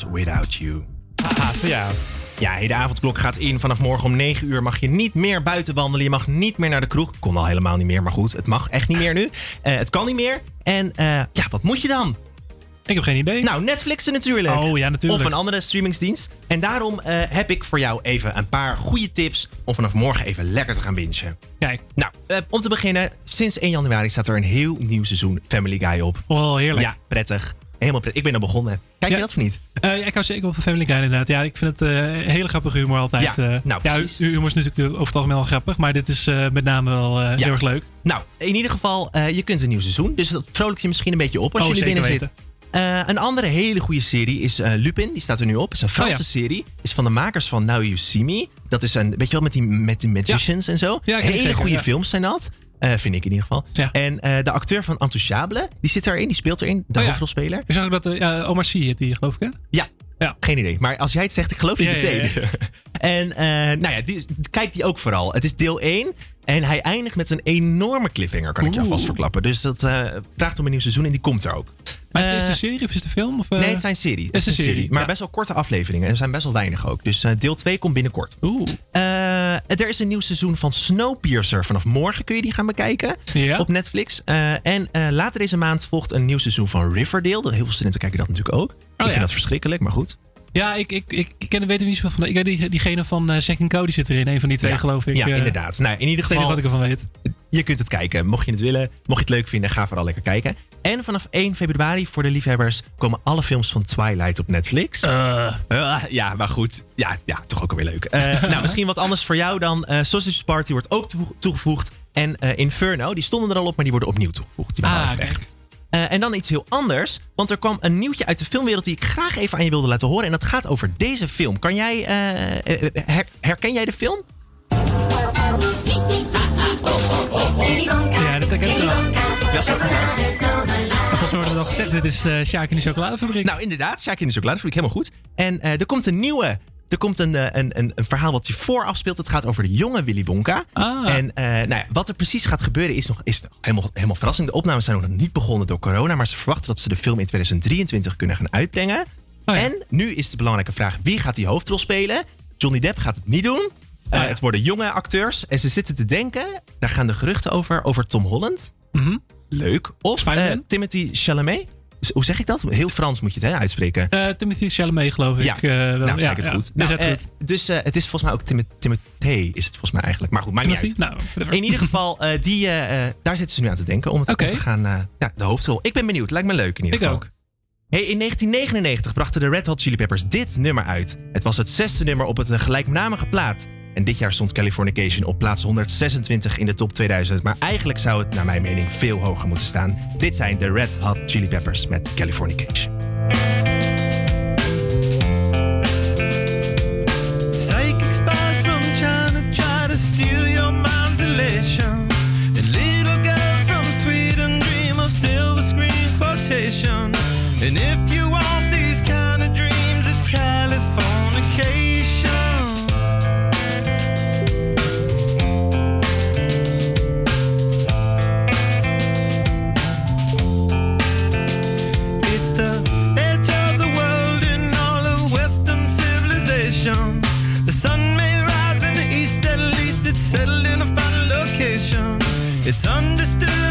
Was Without You. Haha, voor jou. Ja, de avondklok gaat in. Vanaf morgen om 9 uur mag je niet meer buiten wandelen. Je mag niet meer naar de kroeg. Kon al helemaal niet meer, maar goed. Het mag echt niet meer nu. Eh, het kan niet meer. En eh, ja, wat moet je dan? Ik heb geen idee. Nou, Netflixen natuurlijk. Oh ja, natuurlijk. Of een andere streamingsdienst. En daarom eh, heb ik voor jou even een paar goede tips om vanaf morgen even lekker te gaan bingen. Kijk. Nou, om te beginnen, sinds 1 januari staat er een heel nieuw seizoen Family Guy op. Oh, heerlijk. Ja, prettig. Helemaal prettig. Ik ben al begonnen. Kijk je dat of niet? Eh, ja, ik hou zeker wel van Family Guy inderdaad. Ja, ik vind het eh, hele grappige humor altijd. Ja, eh. nou, ja, humor is natuurlijk over het algemeen wel grappig, maar dit is met name wel heel erg leuk. Nou, in ieder geval, je kunt een nieuw seizoen. Dus dat vrolijkt je misschien een beetje op als Oh, je er zeker binnen weten. zit. Eh, een andere hele goede serie is Lupin. Die staat er nu op. Het is een Franse Oh, ja. serie. Is van de makers van Now You See Me. Dat is een, weet je wel, met die, met die magicians en zo. Hele zeker, goede films zijn dat. Eh, vind ik in ieder geval. En eh, de acteur van Intouchable, die zit erin. Die speelt erin. De Oh, ja. hoofdrolspeler. Ik zag ook dat uh, Omar Sy heet die, geloof ik, hè? Ja. Ja. Geen idee. Maar als jij het zegt, ik geloof je Ja, ja, meteen. ja. en nou ja, die, kijk die ook vooral. Het is deel 1. En hij eindigt met een enorme cliffhanger, kan ik je alvast verklappen. Dus dat eh, vraagt om een nieuw seizoen en die komt er ook. Maar is het Eh, een serie of is het een film? Of, eh? Nee, het zijn serie. Het is een serie. Maar best wel korte afleveringen. Er zijn best wel weinig ook. Dus eh, deel 2 komt binnenkort. Oeh. er is een nieuw seizoen van Snowpiercer. Vanaf morgen kun je die gaan bekijken op Netflix. Eh, en eh, later deze maand volgt een nieuw seizoen van Riverdale. Heel veel studenten kijken dat natuurlijk ook. ik vind Oh dat verschrikkelijk, maar goed. Ja, ik, ik, ik, ik ken, weet er niet zoveel van. Ik weet die, diegene van uh, Zack Cody zit erin. Een van die twee, Ja, geloof ik. Ja, Eh, inderdaad. Nou, in ieder dat is het enige geval. wat ik ervan weet. Je kunt het kijken. Mocht je het willen, mocht je het leuk vinden, ga vooral lekker kijken. En vanaf 1 februari voor de liefhebbers komen alle films van Twilight op Netflix. Eh. Uh, ja, maar goed. Ja, ja toch ook alweer leuk. Eh, nou, misschien wat anders voor jou dan. eh Sausage Party wordt ook toege- toegevoegd. En eh, Inferno, die stonden er al op, maar die worden opnieuw toegevoegd. Die waren Ah, even weg. Eh, en dan iets heel anders, want er kwam een nieuwtje uit de filmwereld die ik graag even aan je wilde laten horen. En dat gaat over deze film. Kan jij, eh, eh, her- herken jij de film? Ja, dat herken ik wel. Volgens mij wordt het al gezegd, dit is uh, Sjaak in de chocoladefabriek. Nou, inderdaad, Sjaak in de chocoladefabriek, helemaal goed. En er komt een nieuwe. Er komt een, eh, een, een, een verhaal wat je vooraf speelt. Het gaat over de jonge Willy Wonka. Ah. En eh, nou ja, wat er precies gaat gebeuren is nog, is nog helemaal, helemaal verrassing. De opnames zijn nog niet begonnen door corona. Maar ze verwachten dat ze de film in 2023 kunnen gaan uitbrengen. Oh En nu is de belangrijke vraag: wie gaat die hoofdrol spelen? Johnny Depp gaat het niet doen. Eh, ja. Het worden jonge acteurs. En ze zitten te denken, daar gaan de geruchten over, over Tom Holland. Mhm. Leuk. Of Timothy Chalamet. Hoe zeg ik dat? Heel Frans moet je het hè, uitspreken. Eh, Timothy Chalamet, geloof ik. Ja, eh, wel. nou, ja, zeg ik het goed. Is Nou, het eh, goed? dus het is volgens mij ook Tim Timothy is het volgens mij eigenlijk. Maar goed, maakt niet uit. Nou. In ieder geval, die, daar zitten ze nu aan te denken om het te gaan. ja, de hoofdrol. Ik ben benieuwd. Lijkt me leuk in ieder Ik geval. ook. Hey, in 1999 brachten de Red Hot Chili Peppers dit nummer uit. Het was het zesde nummer op het gelijknamige plaat. En dit jaar stond Californication op plaats 126 in de top 2000. Maar eigenlijk zou het, naar mijn mening, veel hoger moeten staan. Dit zijn de Red Hot Chili Peppers met Californication. Psychic spies It's understood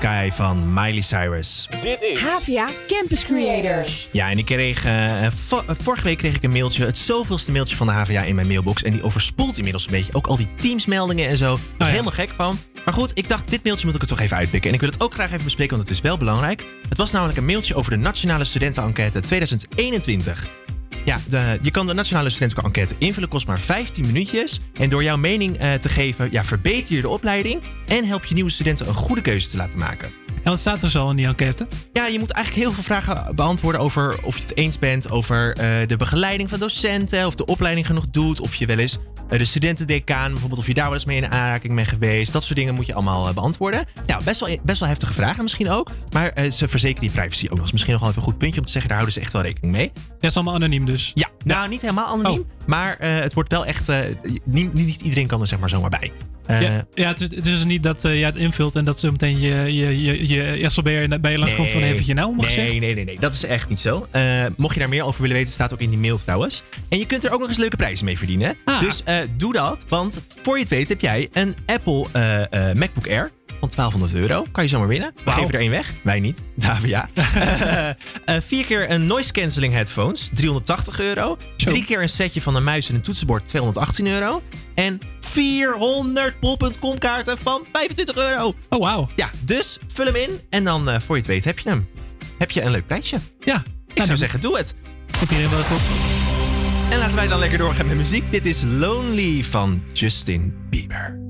Sky van Miley Cyrus. Dit is Havia Campus Creators. Ja, en ik kreeg, eh, eh, eh, vorige week kreeg ik een mailtje, het zoveelste mailtje van de HVA in mijn mailbox. En die overspoelt inmiddels een beetje. Ook al die teamsmeldingen en zo. Ik oh helemaal gek van. Maar goed, ik dacht, dit mailtje moet ik het toch even uitpikken. En ik wil het ook graag even bespreken, want het is wel belangrijk. Het was namelijk een mailtje over de Nationale Studentenenquête 2021. Ja, je kan de Nationale Studentenco Enquête invullen, kost maar 15 minuutjes. En door jouw mening eh, te geven, ja, verbeter je de opleiding en help je nieuwe studenten een goede keuze te laten maken. En wat staat er zo in die enquête? Ja, je moet eigenlijk heel veel vragen beantwoorden over of je het eens bent over eh, de begeleiding van docenten, of de opleiding genoeg doet, of je wel eens eh, de studentendecaan bijvoorbeeld, of je daar wel eens mee in aanraking bent geweest. Dat soort dingen moet je allemaal eh, beantwoorden. Nou, best wel, eh, best wel heftige vragen misschien ook. Maar ze verzekeren die privacy ook nog. Misschien nog wel even een goed puntje om te zeggen, daar houden ze echt wel rekening mee. Dat is allemaal anoniem dus? Ja, nou niet helemaal anoniem. Oh. Maar het wordt wel echt, niet, niet iedereen kan er zeg maar zomaar bij. Ja, eh, ja het, is, dus niet dat uh, jij het invult en dat zo meteen je, je, je, je bij je langskomt komt van even je naam nou, mag nee, Nee, nee, nee, dat is echt niet zo. Eh, mocht je daar meer over willen weten, staat ook in die mail trouwens. En je kunt er ook nog eens leuke prijzen mee verdienen. Ah. Dus doe dat, want voor je het weet heb jij een Apple MacBook Air van 1200 euro. Kan je zomaar winnen. We geven er één weg. Wij niet. Davia. ja. Eh, eh, vier keer een noise cancelling headphones. 380 euro. Drie keer een setje van een muis en een toetsenbord. 218 euro. En 400 pol.com kaarten van 25 euro. Oh, wow. Ja, dus vul hem in. En dan eh, voor je het weet heb je hem. Heb je een leuk prijsje. Ja. Ik zou zeggen, doe het. Goed iedereen wel goed. En laten wij dan lekker doorgaan met muziek. Dit is Lonely van Justin Bieber.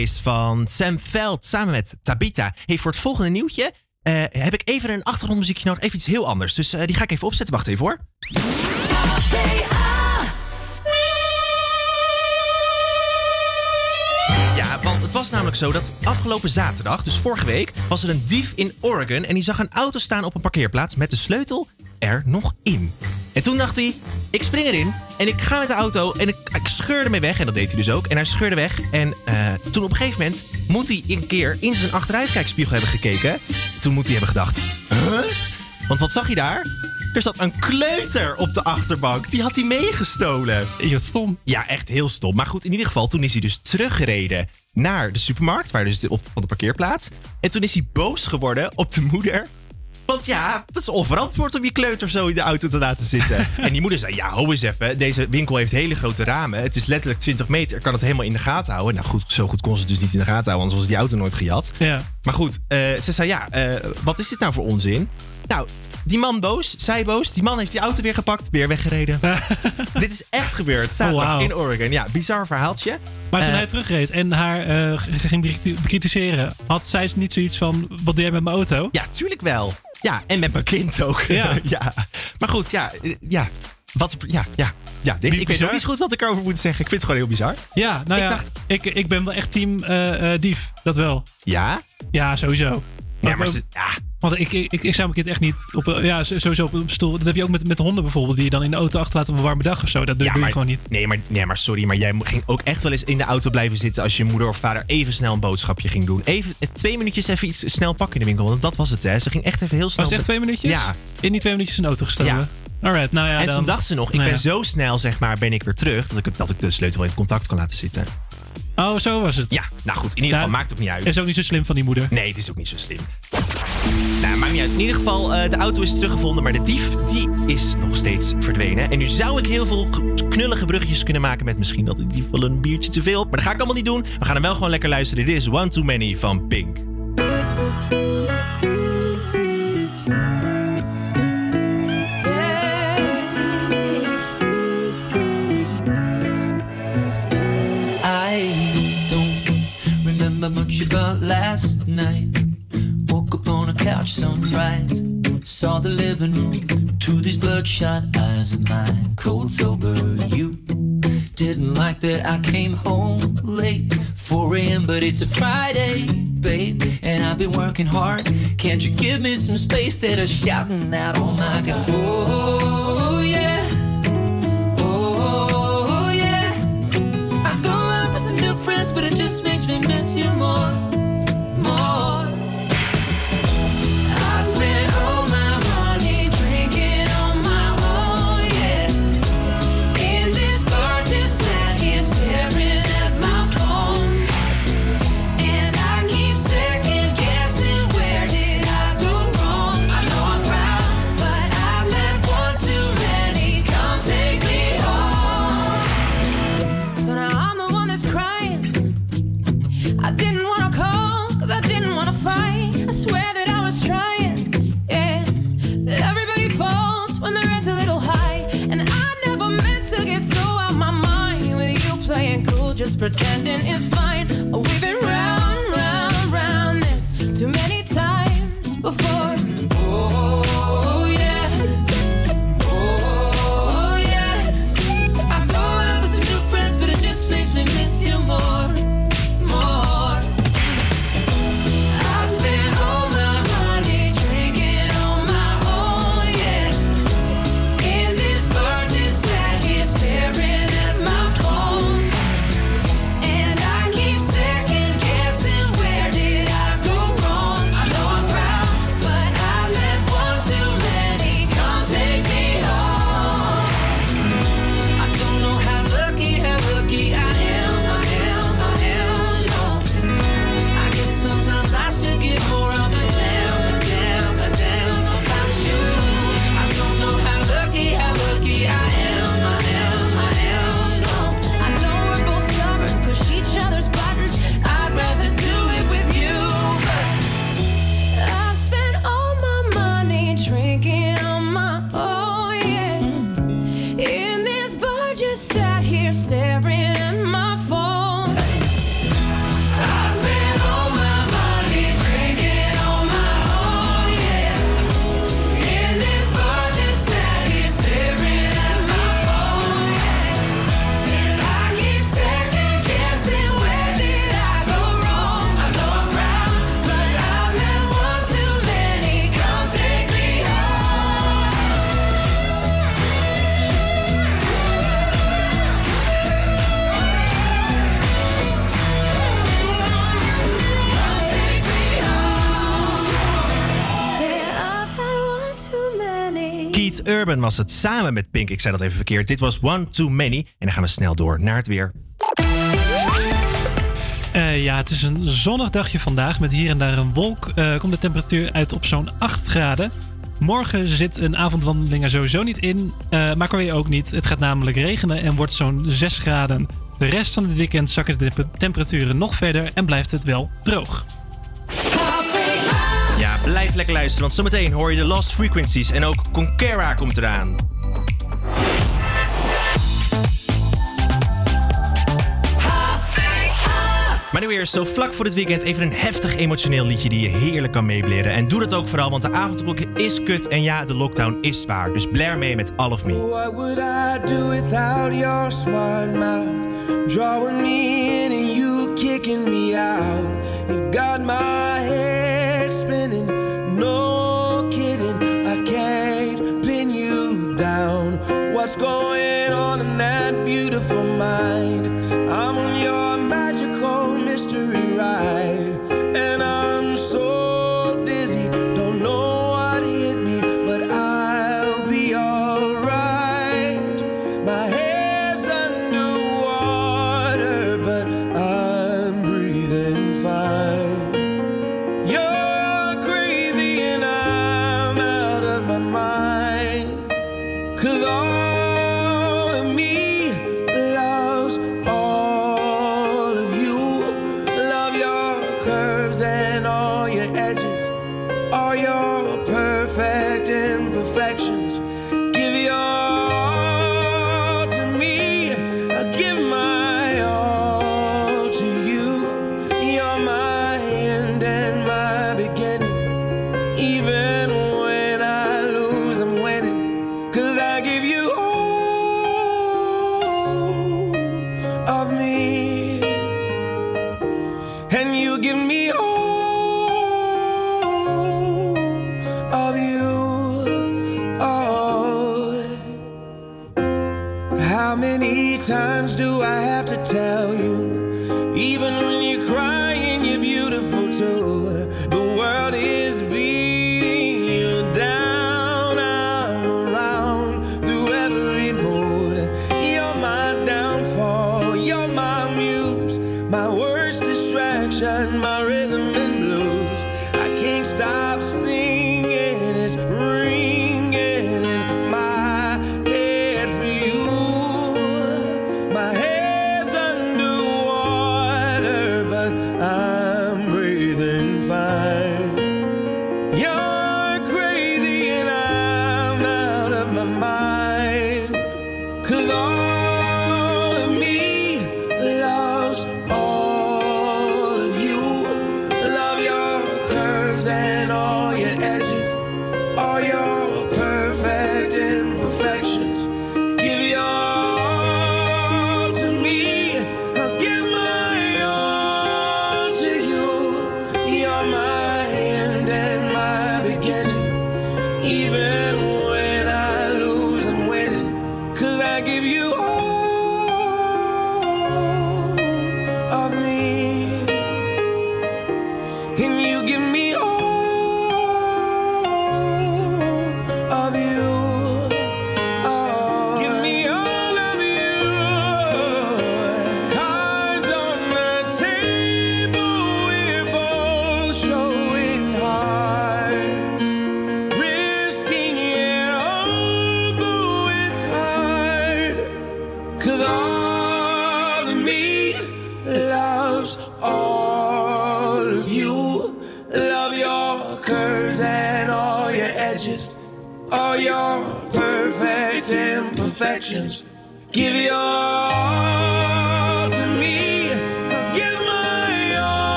Van Sam Veld samen met Tabita. Hey, voor het volgende nieuwtje eh, heb ik even een achtergrondmuziekje nodig. Even iets heel anders. Dus eh, die ga ik even opzetten. Wacht even hoor. Ja, want het was namelijk zo dat afgelopen zaterdag, dus vorige week, was er een dief in Oregon en die zag een auto staan op een parkeerplaats met de sleutel er nog in. En toen dacht hij, ik spring erin en ik ga met de auto en ik, ik scheur ermee weg. En dat deed hij dus ook. En hij scheurde weg en eh, toen op een gegeven moment moet hij een keer in zijn achteruitkijkspiegel hebben gekeken. Toen moet hij hebben gedacht, huh? Want wat zag hij daar? Er zat een kleuter op de achterbank. Die had hij meegestolen. Ja, stom. Ja, echt heel stom. Maar goed, in ieder geval, toen is hij dus teruggereden naar de supermarkt, waar dus op van de parkeerplaats. En toen is hij boos geworden op de moeder. Want ja, dat is onverantwoord om je kleuter zo in de auto te laten zitten. en die moeder zei, ja, ho eens even. Deze winkel heeft hele grote ramen. Het is letterlijk 20 meter. Ik kan het helemaal in de gaten houden. Nou goed, zo goed kon ze het dus niet in de gaten houden. Anders was die auto nooit gejat. Ja. Maar goed, eh, ze zei, ja, eh, wat is dit nou voor onzin? Nou, die man boos, zij boos. Die man heeft die auto weer gepakt, weer weggereden. Dit is echt gebeurd, zaterdag Oh, in Oregon. Ja, bizar verhaaltje. Maar toen Eh, hij terugreed en haar eh, ging bekri- bekritiseren, had zij niet zoiets van: wat doe jij met mijn auto? Ja, tuurlijk wel. Ja, en met mijn kind ook. Ja. ja. Maar goed, ja, ja. Wat, ja, ja. Ja, dit, ik weet ook niet zo goed wat ik erover moet zeggen. Ik vind het gewoon heel bizar. Ja, nou Ik ja, dacht- ik, ik ben wel echt team eh, dief. Dat wel. Ja? Ja, sowieso. Ja, maar ze- ja. Want ik, ik, ik, ik zou mijn kind echt niet op, ja, sowieso op een stoel. Dat heb je ook met, met honden bijvoorbeeld, die je dan in de auto achterlaat op een warme dag of zo. Dat doe Ja, je gewoon niet. Nee maar, nee, maar sorry, maar jij ging ook echt wel eens in de auto blijven zitten als je moeder of vader even snel een boodschapje ging doen. Even eh, twee minuutjes even iets snel pakken in de winkel, want dat was het hè. Ze ging echt even heel snel. Was echt twee minuutjes? Ja. In die twee minuutjes in de auto gestolen? Alright, nou ja. en dan, toen dacht ze nog, ik nou ben ja. zo snel zeg maar, ben ik weer terug, dat ik, dat ik de sleutel in contact kon laten zitten. Oh, zo was het. Ja, nou goed, in ieder geval maakt het ook niet uit. Is ook niet zo slim van die moeder. Nee, het is ook niet zo slim. Nou, maakt niet uit. In ieder geval, eh, de auto is teruggevonden, maar de dief die is nog steeds verdwenen. En nu zou ik heel veel ge- knullige bruggetjes kunnen maken met misschien dat de dief wel een biertje te veel. Maar dat ga ik allemaal niet doen. We gaan hem wel gewoon lekker luisteren. Dit is One Too Many van Pink. Much about last night. Woke up on a couch, sunrise. Saw the living room through these bloodshot eyes of mine. Cold sober, you didn't like that I came home late. 4 a.m., but it's a Friday, babe. And I've been working hard. Can't you give me some space that I'm shouting out, oh my god, oh yeah, oh yeah. I go out with some new friends, but it just miss you more. Pretending it's fine. Urban was het samen met Pink. Ik zei dat even verkeerd. Dit was One Too Many. En dan gaan we snel door naar het weer. Eh, ja, het is een zonnig dagje vandaag met hier en daar een wolk. Eh, komt de temperatuur uit op zo'n 8 graden. Morgen zit een avondwandeling er sowieso niet in, eh maar kan je ook niet. Het gaat namelijk regenen en wordt zo'n 6 graden. De rest van het weekend zakken de temp- temperaturen nog verder en blijft het wel droog. Blijf lekker luisteren, want zometeen hoor je de Lost Frequencies. En ook Conquera komt eraan. Maar nu eerst, zo vlak voor het weekend, even een heftig emotioneel liedje die je heerlijk kan meebleren. En doe dat ook vooral, want de avondklok is kut. En ja, de lockdown is zwaar. Dus blair mee met All of Me. Would I do without your me in you kicking me out. You got my head spinning, no kidding. I can't pin you down. What's going on in that beautiful mind? Times do I have to tell you?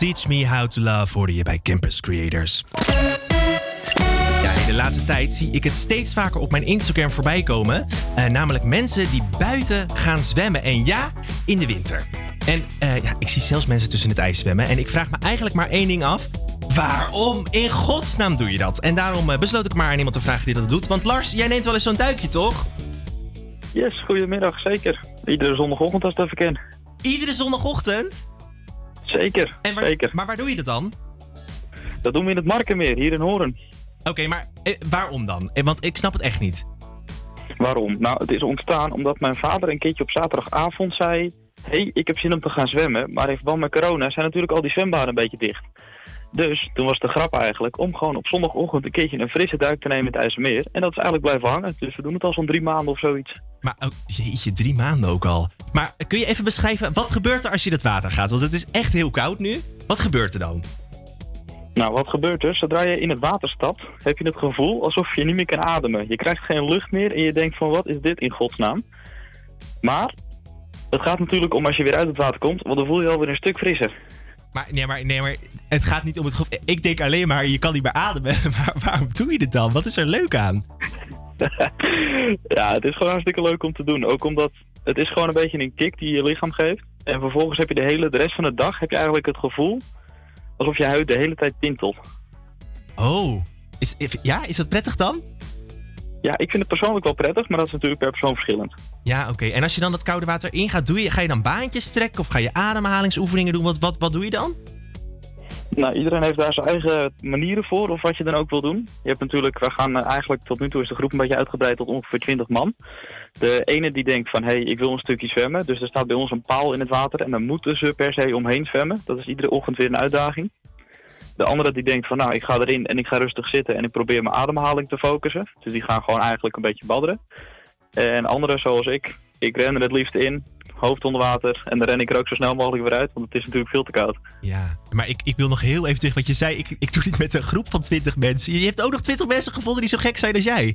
Teach Me How to Love hoorde je bij Campus Creators. Ja, in de laatste tijd zie ik het steeds vaker op mijn Instagram voorbij komen. Eh, namelijk mensen die buiten gaan zwemmen. En ja, in de winter. En eh, ja, ik zie zelfs mensen tussen het ijs zwemmen. En ik vraag me eigenlijk maar één ding af. Waarom in godsnaam doe je dat? En daarom eh, besloot ik maar aan iemand te vragen die dat doet. Want Lars, jij neemt wel eens zo'n duikje, toch? Yes, goedemiddag, zeker. Iedere zondagochtend als het even kan. Iedere zondagochtend? Zeker, En waar- zeker. Maar waar doe je dat dan? Dat doen we in het Markenmeer, hier in Hoorn. Oké, maar eh, waarom dan? Eh, want ik snap het echt niet. Waarom? Nou, het is ontstaan omdat mijn vader een keertje op zaterdagavond zei... hey, ik heb zin om te gaan zwemmen, maar in verband met corona zijn natuurlijk al die zwembaden een beetje dicht. Dus toen was de grap eigenlijk om gewoon op zondagochtend een keertje een frisse duik te nemen in het IJsselmeer. En dat is eigenlijk blijven hangen, dus we doen het al zo'n drie maanden of zoiets. Maar oh, jeetje, drie maanden ook al. Maar kun je even beschrijven, wat gebeurt er als je in het water gaat? Want het is echt heel koud nu. Wat gebeurt er dan? Nou, wat gebeurt er? Zodra je in het water stapt, heb je het gevoel alsof je niet meer kan ademen. Je krijgt geen lucht meer en je denkt van wat is dit in godsnaam? Maar het gaat natuurlijk om als je weer uit het water komt, want dan voel je je alweer een stuk frisser. Maar nee, maar, nee, maar het gaat niet om het gevoel. Ik denk alleen maar, je kan niet meer ademen. Maar waarom doe je dit dan? Wat is er leuk aan? ja, het is gewoon hartstikke leuk om te doen. Ook omdat het is gewoon een beetje een kick die je lichaam geeft. En vervolgens heb je de hele de rest van de dag heb je eigenlijk het gevoel alsof je huid de hele tijd tintelt. Oh, is, ja, is dat prettig dan? Ja, ik vind het persoonlijk wel prettig, maar dat is natuurlijk per persoon verschillend. Ja, oké. En als je dan dat koude water ingaat, doe je, ga je dan baantjes trekken of ga je ademhalingsoefeningen doen? Wat, wat, wat doe je dan? Nou, iedereen heeft daar zijn eigen manieren voor, of wat je dan ook wil doen. Je hebt natuurlijk, we gaan eh, eigenlijk, tot nu toe is de groep een beetje uitgebreid tot ongeveer 20 man. De ene die denkt van, hé, hey, ik wil een stukje zwemmen. Dus er staat bij ons een paal in het water en dan moeten ze per se omheen zwemmen. Dat is iedere ochtend weer een uitdaging. De andere die denkt van, nou, ik ga erin en ik ga rustig zitten en ik probeer mijn ademhaling te focussen. Dus die gaan gewoon eigenlijk een beetje badderen. En anderen zoals ik, ik ren er het liefst in, hoofd onder water en dan ren ik er ook zo snel mogelijk weer uit, want het is natuurlijk veel te koud. Ja, maar ik, ik wil nog heel even terug wat je zei. Ik, ik doe dit met een groep van 20 mensen. Je hebt ook nog 20 mensen gevonden die zo gek zijn als jij.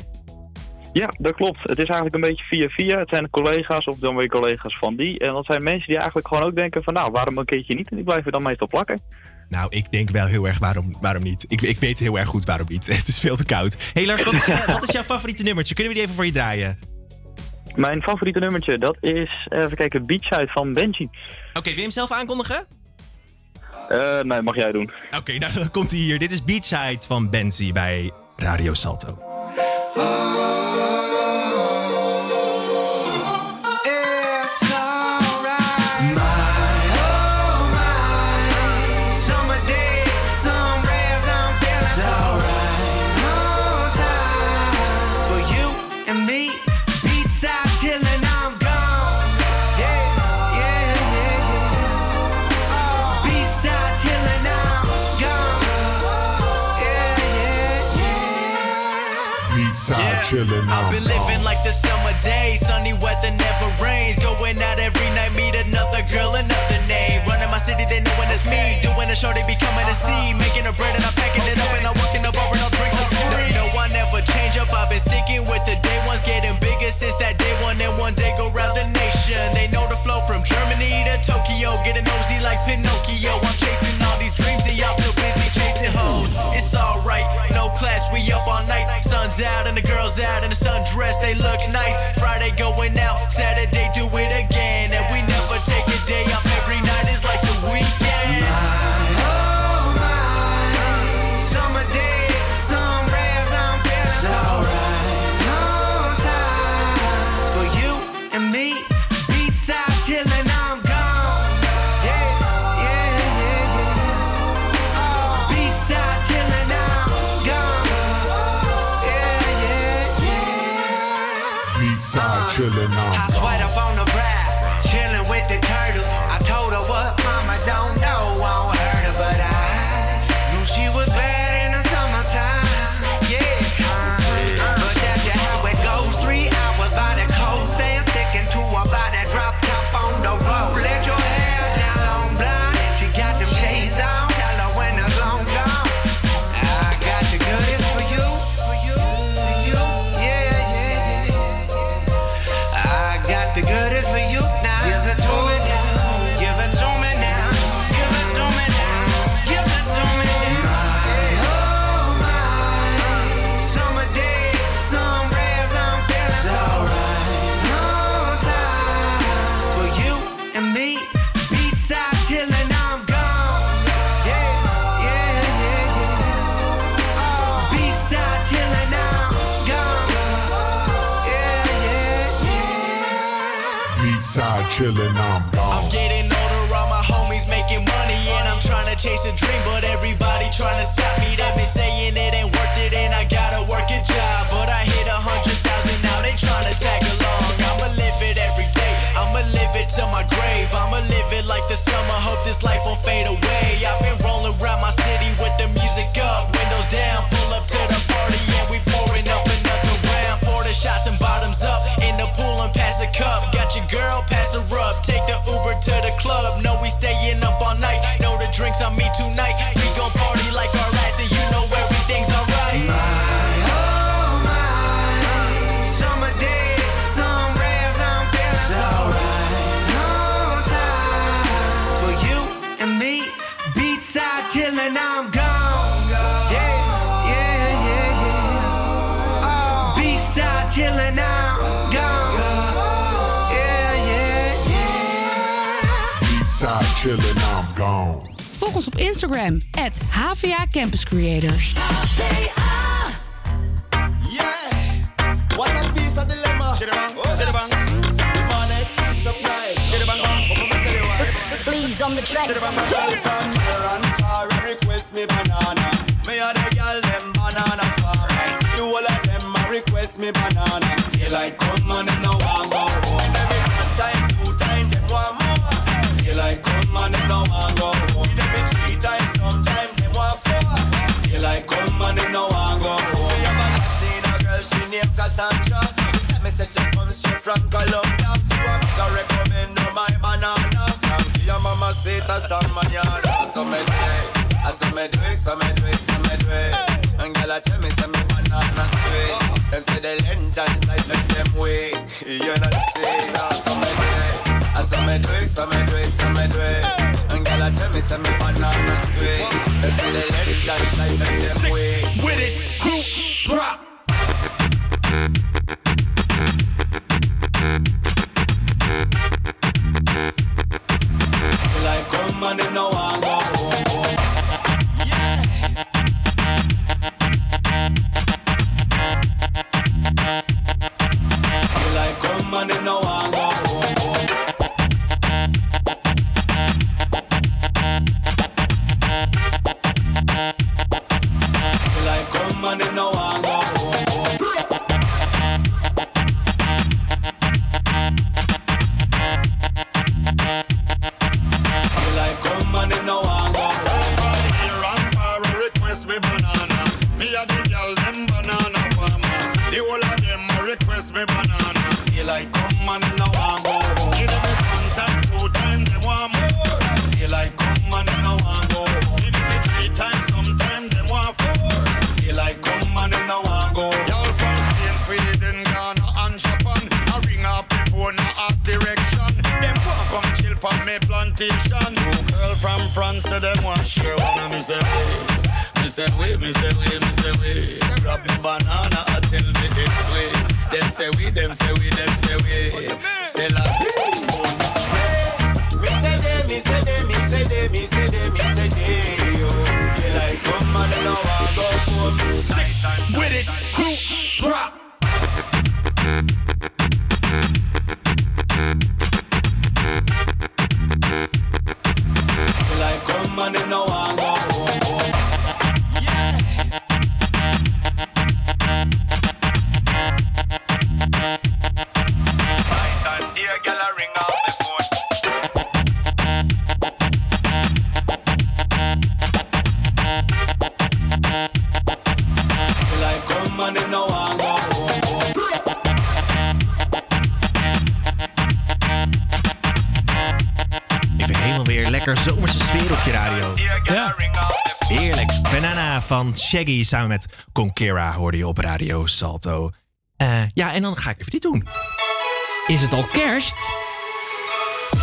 Ja, dat klopt. Het is eigenlijk een beetje via via. Het zijn collega's of dan weer collega's van die. En dat zijn mensen die eigenlijk gewoon ook denken van nou, waarom een keertje niet? En die blijven dan meestal plakken. Nou, ik denk wel heel erg waarom, waarom niet. Ik, ik weet heel erg goed waarom niet. Het is veel te koud. Hé Lars, wat is, eh, wat is jouw favoriete nummertje? Kunnen we die even voor je draaien? Mijn favoriete nummertje, dat is, even kijken, Beachside van Benji. Oké, wil je hem zelf aankondigen? Eh, nee, mag jij doen. Oké, nou dan komt hij hier. Dit is Beachside van Benzi bij Radio Salto. chilling. I've been living like the summer days, sunny weather never rains. Going out every night, meet another girl, another name. Running my city, they knowin' it's me. Doing a show, they be coming to uh-huh. see. Making a bread and I'm packing it up, and I'm walking up over and I'll drinks up free. No, I never change up. I've been sticking with the day ones, getting bigger since that day one. And one day go round the nation. They know the flow from Germany to Tokyo, getting nosy like Pinocchio. I'm chasing all these dreams, and y'all still busy chasing hoes. It's alright class, we up all night. Sun's out and the girls out in the sundress, they look nice. Friday going out, Saturday killing now. chillin', I'm gone. Volg ons op Instagram, at HVA Campus Creators. HVA! Yeah! What a piece of dilemma! Please on the track. Far, me banana. Banana of them, request me banana. Come on, and home. say comes straight from Colombia. So I'm gonna recommend on my banana. Your mama say that's the manana. So me do it, I so me do it, so me do it, so me do it. And girl, I tell me, say me banana sweet. Them say the length and size make them wait. You know say that, so me do it, I so me do it, so me do it, so me do it. And girl, I tell me, say me banana sweet. Them say the length and size make them wait. With it, crew, drop. Shaggy samen met Conquera hoorde je op Radio Salto. Eh, ja, en dan ga ik even dit doen. Is het al kerst?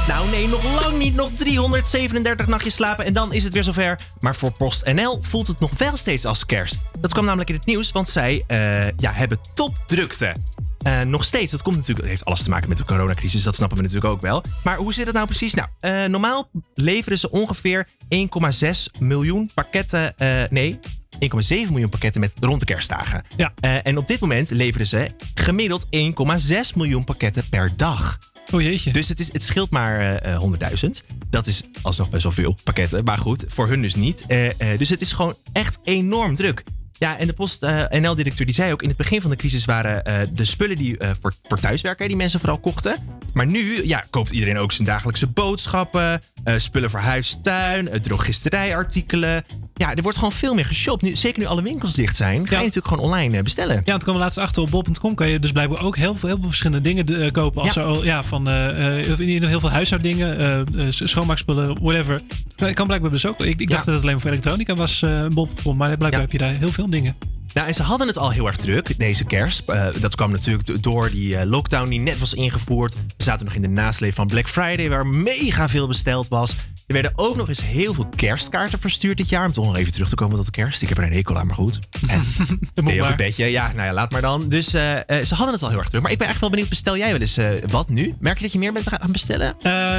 Nou nee, nog lang niet. Nog 337 nachtjes slapen en dan is het weer zover. Maar voor PostNL voelt het nog wel steeds als kerst. Dat kwam namelijk in het nieuws, want zij eh, ja, hebben topdrukte. Eh, nog steeds, dat komt natuurlijk, heeft alles te maken met de coronacrisis, dat snappen we natuurlijk ook wel. Maar hoe zit het nou precies? Nou, normaal leveren ze ongeveer 1,6 miljoen pakketten, nee, 1,7 miljoen pakketten met rond de kerstdagen. Ja. Eh, en op dit moment leveren ze gemiddeld 1,6 miljoen pakketten per dag. Oh jeetje. Dus het, is, het scheelt maar eh, eh, 100.000. Dat is alsnog best wel veel pakketten. Maar goed, voor hun dus niet. Eh, eh, dus het is gewoon echt enorm druk. Ja, en de PostNL-directeur die zei ook... in het begin van de crisis waren eh, de spullen die eh, voor, voor thuiswerken... die mensen vooral kochten. Maar nu ja, koopt iedereen ook zijn dagelijkse boodschappen... eh, spullen voor huis, tuin, eh, drogisterijartikelen. Ja, er wordt gewoon veel meer geshopt. Nu, zeker nu alle winkels dicht zijn... ga je natuurlijk gewoon online eh, bestellen. Ja, het kwam laatst achter op bol.com kan je dus blijkbaar ook heel veel, heel veel verschillende dingen eh, kopen. Als Ja. er ja, van eh, eh, heel veel huishouddingen, eh, eh, schoonmaakspullen, whatever. Kan, kan blijkbaar dus ook. Ik, ik dacht dat het alleen maar voor elektronica was, eh bol.com, maar blijkbaar heb je daar heel veel dingen. Nou, en ze hadden het al heel erg druk deze kerst. Eh, dat kwam natuurlijk do- door die eh, lockdown die net was ingevoerd. We zaten nog in de nasleep van Black Friday, waar mega veel besteld was. Er werden ook nog eens heel veel kerstkaarten verstuurd dit jaar. Om toch nog even terug te komen tot de kerst. Ik heb er een hekel aan, maar goed. En, een beetje? Ja, nou ja, laat maar dan. Dus eh, ze hadden het al heel erg druk. Maar ik ben echt wel benieuwd, bestel jij wel eens wat nu? Merk je dat je meer bent gaan bestellen?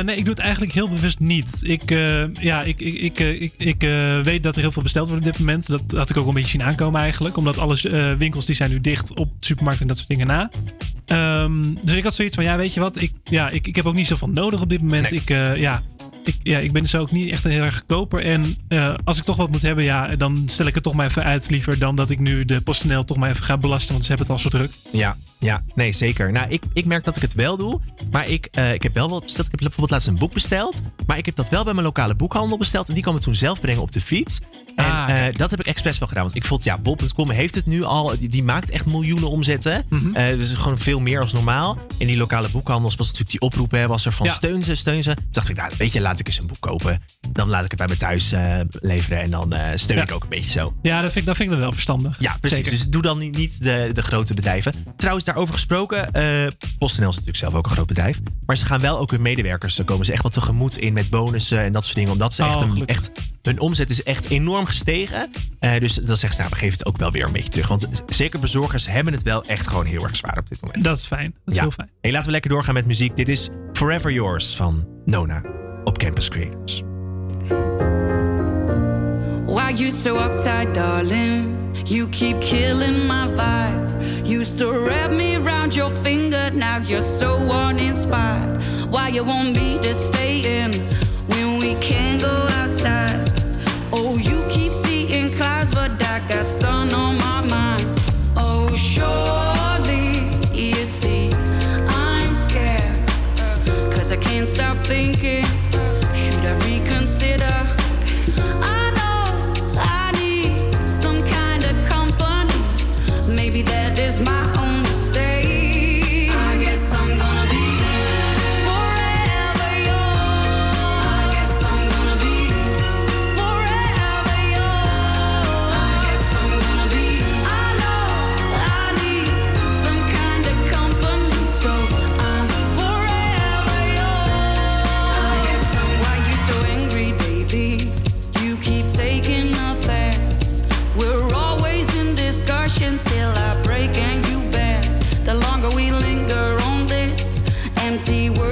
Nee, ik doe het eigenlijk heel bewust niet. Ik, ja, ik, ik, ik, ik, ik weet dat er heel veel besteld wordt op dit moment. Dat had ik ook een beetje zien aankomen eigenlijk. Omdat alle eh, winkels die zijn nu dicht op supermarkten en dat soort dingen na. Ehm, dus ik had zoiets van, ja, weet je wat? Ik, ja, ik, ik heb ook niet zoveel nodig op dit moment. Ik, eh, ja, ik, ja, ik ben dus ook niet echt een heel erg koper. En eh, als ik toch wat moet hebben, ja, dan stel ik het toch maar even uit. Liever dan dat ik nu de PostNL toch maar even ga belasten. Want ze hebben het al zo druk. Ja, ja, nee, zeker. Nou, ik, ik merk dat ik het wel doe. Maar ik, eh, ik heb wel wat besteld. Ik heb bijvoorbeeld laatst een boek besteld. Maar ik heb dat wel bij mijn lokale boekhandel besteld. En die kwam het toen zelf brengen op de fiets. En Ah, dat heb ik expres wel gedaan. Want ik vond, ja, bol.com heeft het nu al. Die, die maakt echt miljoenen omzetten. Mhm. Dus gewoon veel meer als normaal. In die lokale boekhandels was natuurlijk die oproep. Hè, was er van Ja. steun ze, steun ze. Toen dacht ik, nou, weet je, laat ik eens een boek kopen. Dan laat ik het bij me thuis eh, leveren. En dan eh, steun Ja. ik ook een beetje zo. Ja, dat vind ik, dat vind ik wel verstandig. Ja, precies. Zeker. Dus doe dan niet- niet de, de grote bedrijven. Trouwens, daarover gesproken. eh PostNL is natuurlijk zelf ook een groot bedrijf. Maar ze gaan wel ook hun medewerkers. Daar komen ze echt wat tegemoet in met bonussen en dat soort dingen. Omdat ze Oh, echt, een, echt. Hun omzet is echt enorm gestegen. Dus dan zeggen ze, nou, we geven het ook wel weer een beetje terug. Want zeker bezorgers hebben het wel echt gewoon heel erg zwaar op dit moment. Dat is fijn. Dat is Ja. heel fijn. Hey, laten we lekker doorgaan met muziek. Dit is Forever Yours van Nona op Campus Creators. Why you so uptight, darling? You keep killing my vibe. Used to wrap me around your finger, now you're so uninspired. Why you want me to stay in when we can't go outside? Oh, you thinking, See what?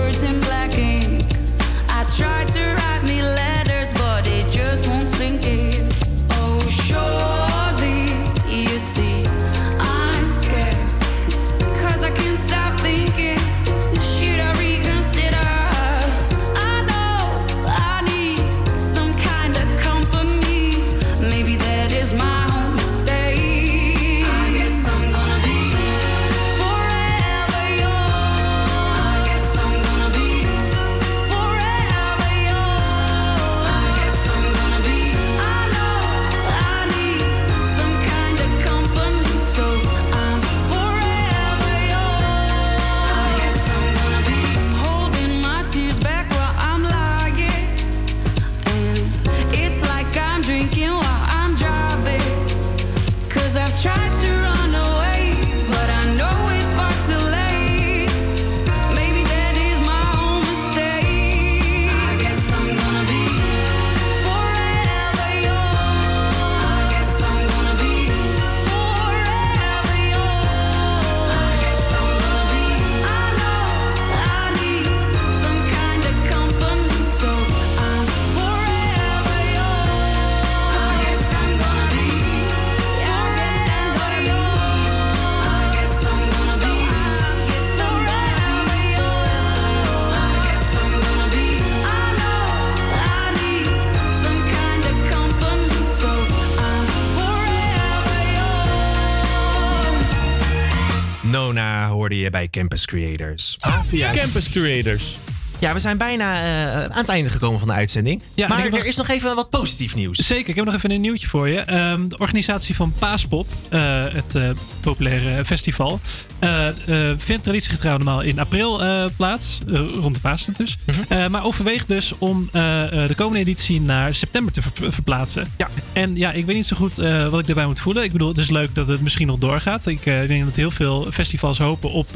Campus Creators. Avia Campus Creators. Ja, we zijn bijna eh, aan het einde gekomen van de uitzending. Ja, maar er nog- is nog even wat positief nieuws. Zeker, ik heb nog even een nieuwtje voor je. Ehm, de organisatie van Paaspop, eh, het eh, populaire festival, eh, vindt traditiegetrouw normaal in april eh, plaats, rond de Pasen dus. Eh, maar overweegt dus om de komende editie naar september te ver- verplaatsen. Ja. En ja, ik weet niet zo goed wat ik daarbij moet voelen. Ik bedoel, het is leuk dat het misschien nog doorgaat. Ik denk dat heel veel festivals hopen op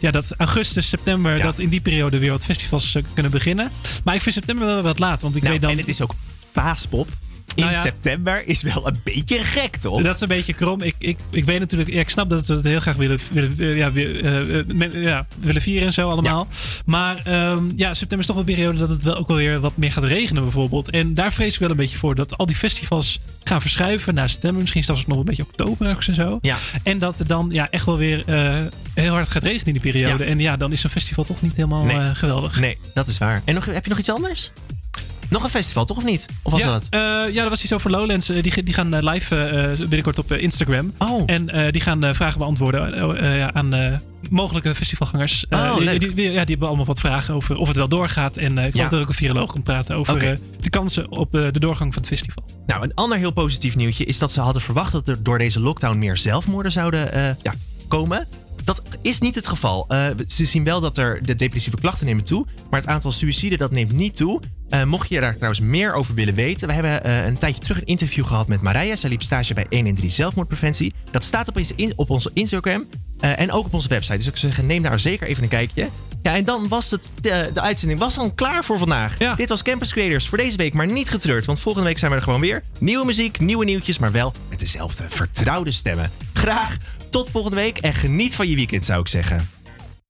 ja, dat augustus, september, Ja. dat in die periode weer wat festivals kunnen beginnen. Maar ik vind september wel wat laat, want ik Nou, weet dan... En het is ook paaspop. In Nou ja. september is wel een beetje gek, toch? Dat is een beetje krom. Ik, ik, ik weet natuurlijk, ja, ik snap dat ze het heel graag willen, willen, eh, ja, eh, eh, ja, willen vieren en zo allemaal. Maar ehm, ja, september is toch een periode dat het wel ook wel weer wat meer gaat regenen bijvoorbeeld. En daar vrees ik wel een beetje voor dat al die festivals gaan verschuiven naar september. Misschien zelfs nog een beetje oktober ergens en zo. Ja. En dat het dan ja, echt wel weer heel hard gaat regenen in die periode. En ja, dan is zo'n festival toch niet helemaal Nee. geweldig. Nee, dat is waar. En nog, heb je nog iets anders? Nog een festival, toch of niet? Of was ja, dat? eh, ja, dat was iets over Lowlands. Eh, die, die gaan eh, live binnenkort op Instagram. Oh. En die gaan vragen beantwoorden ja, aan mogelijke festivalgangers. Oh, die, leuk. die, die- ja, die hebben allemaal wat vragen over of het wel doorgaat. En eh ik Ja. hoop dat er ook een viroloog komt praten over eh, de kansen op de doorgang van het festival. Nou, een ander heel positief nieuwtje is dat ze hadden verwacht dat er door deze lockdown meer zelfmoorden zouden ja, komen. Dat is niet het geval. Eh, ze zien wel dat er de depressieve klachten nemen toe, maar het aantal suïciden dat neemt niet toe. Eh, mocht je daar trouwens meer over willen weten, we hebben eh, een tijdje terug een interview gehad met Marija. Zij liep stage bij 113 Zelfmoordpreventie. Dat staat op, onze in- op onze Instagram en ook op onze website. Dus ik zou zeggen, neem daar zeker even een kijkje. Ja, en dan was het, de, de uitzending was dan klaar voor vandaag. Dit was Campus Creators voor deze week, maar niet getreurd. Want volgende week zijn we er gewoon weer. Nieuwe muziek, nieuwe nieuwtjes, maar wel met dezelfde vertrouwde stemmen. Graag tot volgende week en geniet van je weekend, zou ik zeggen.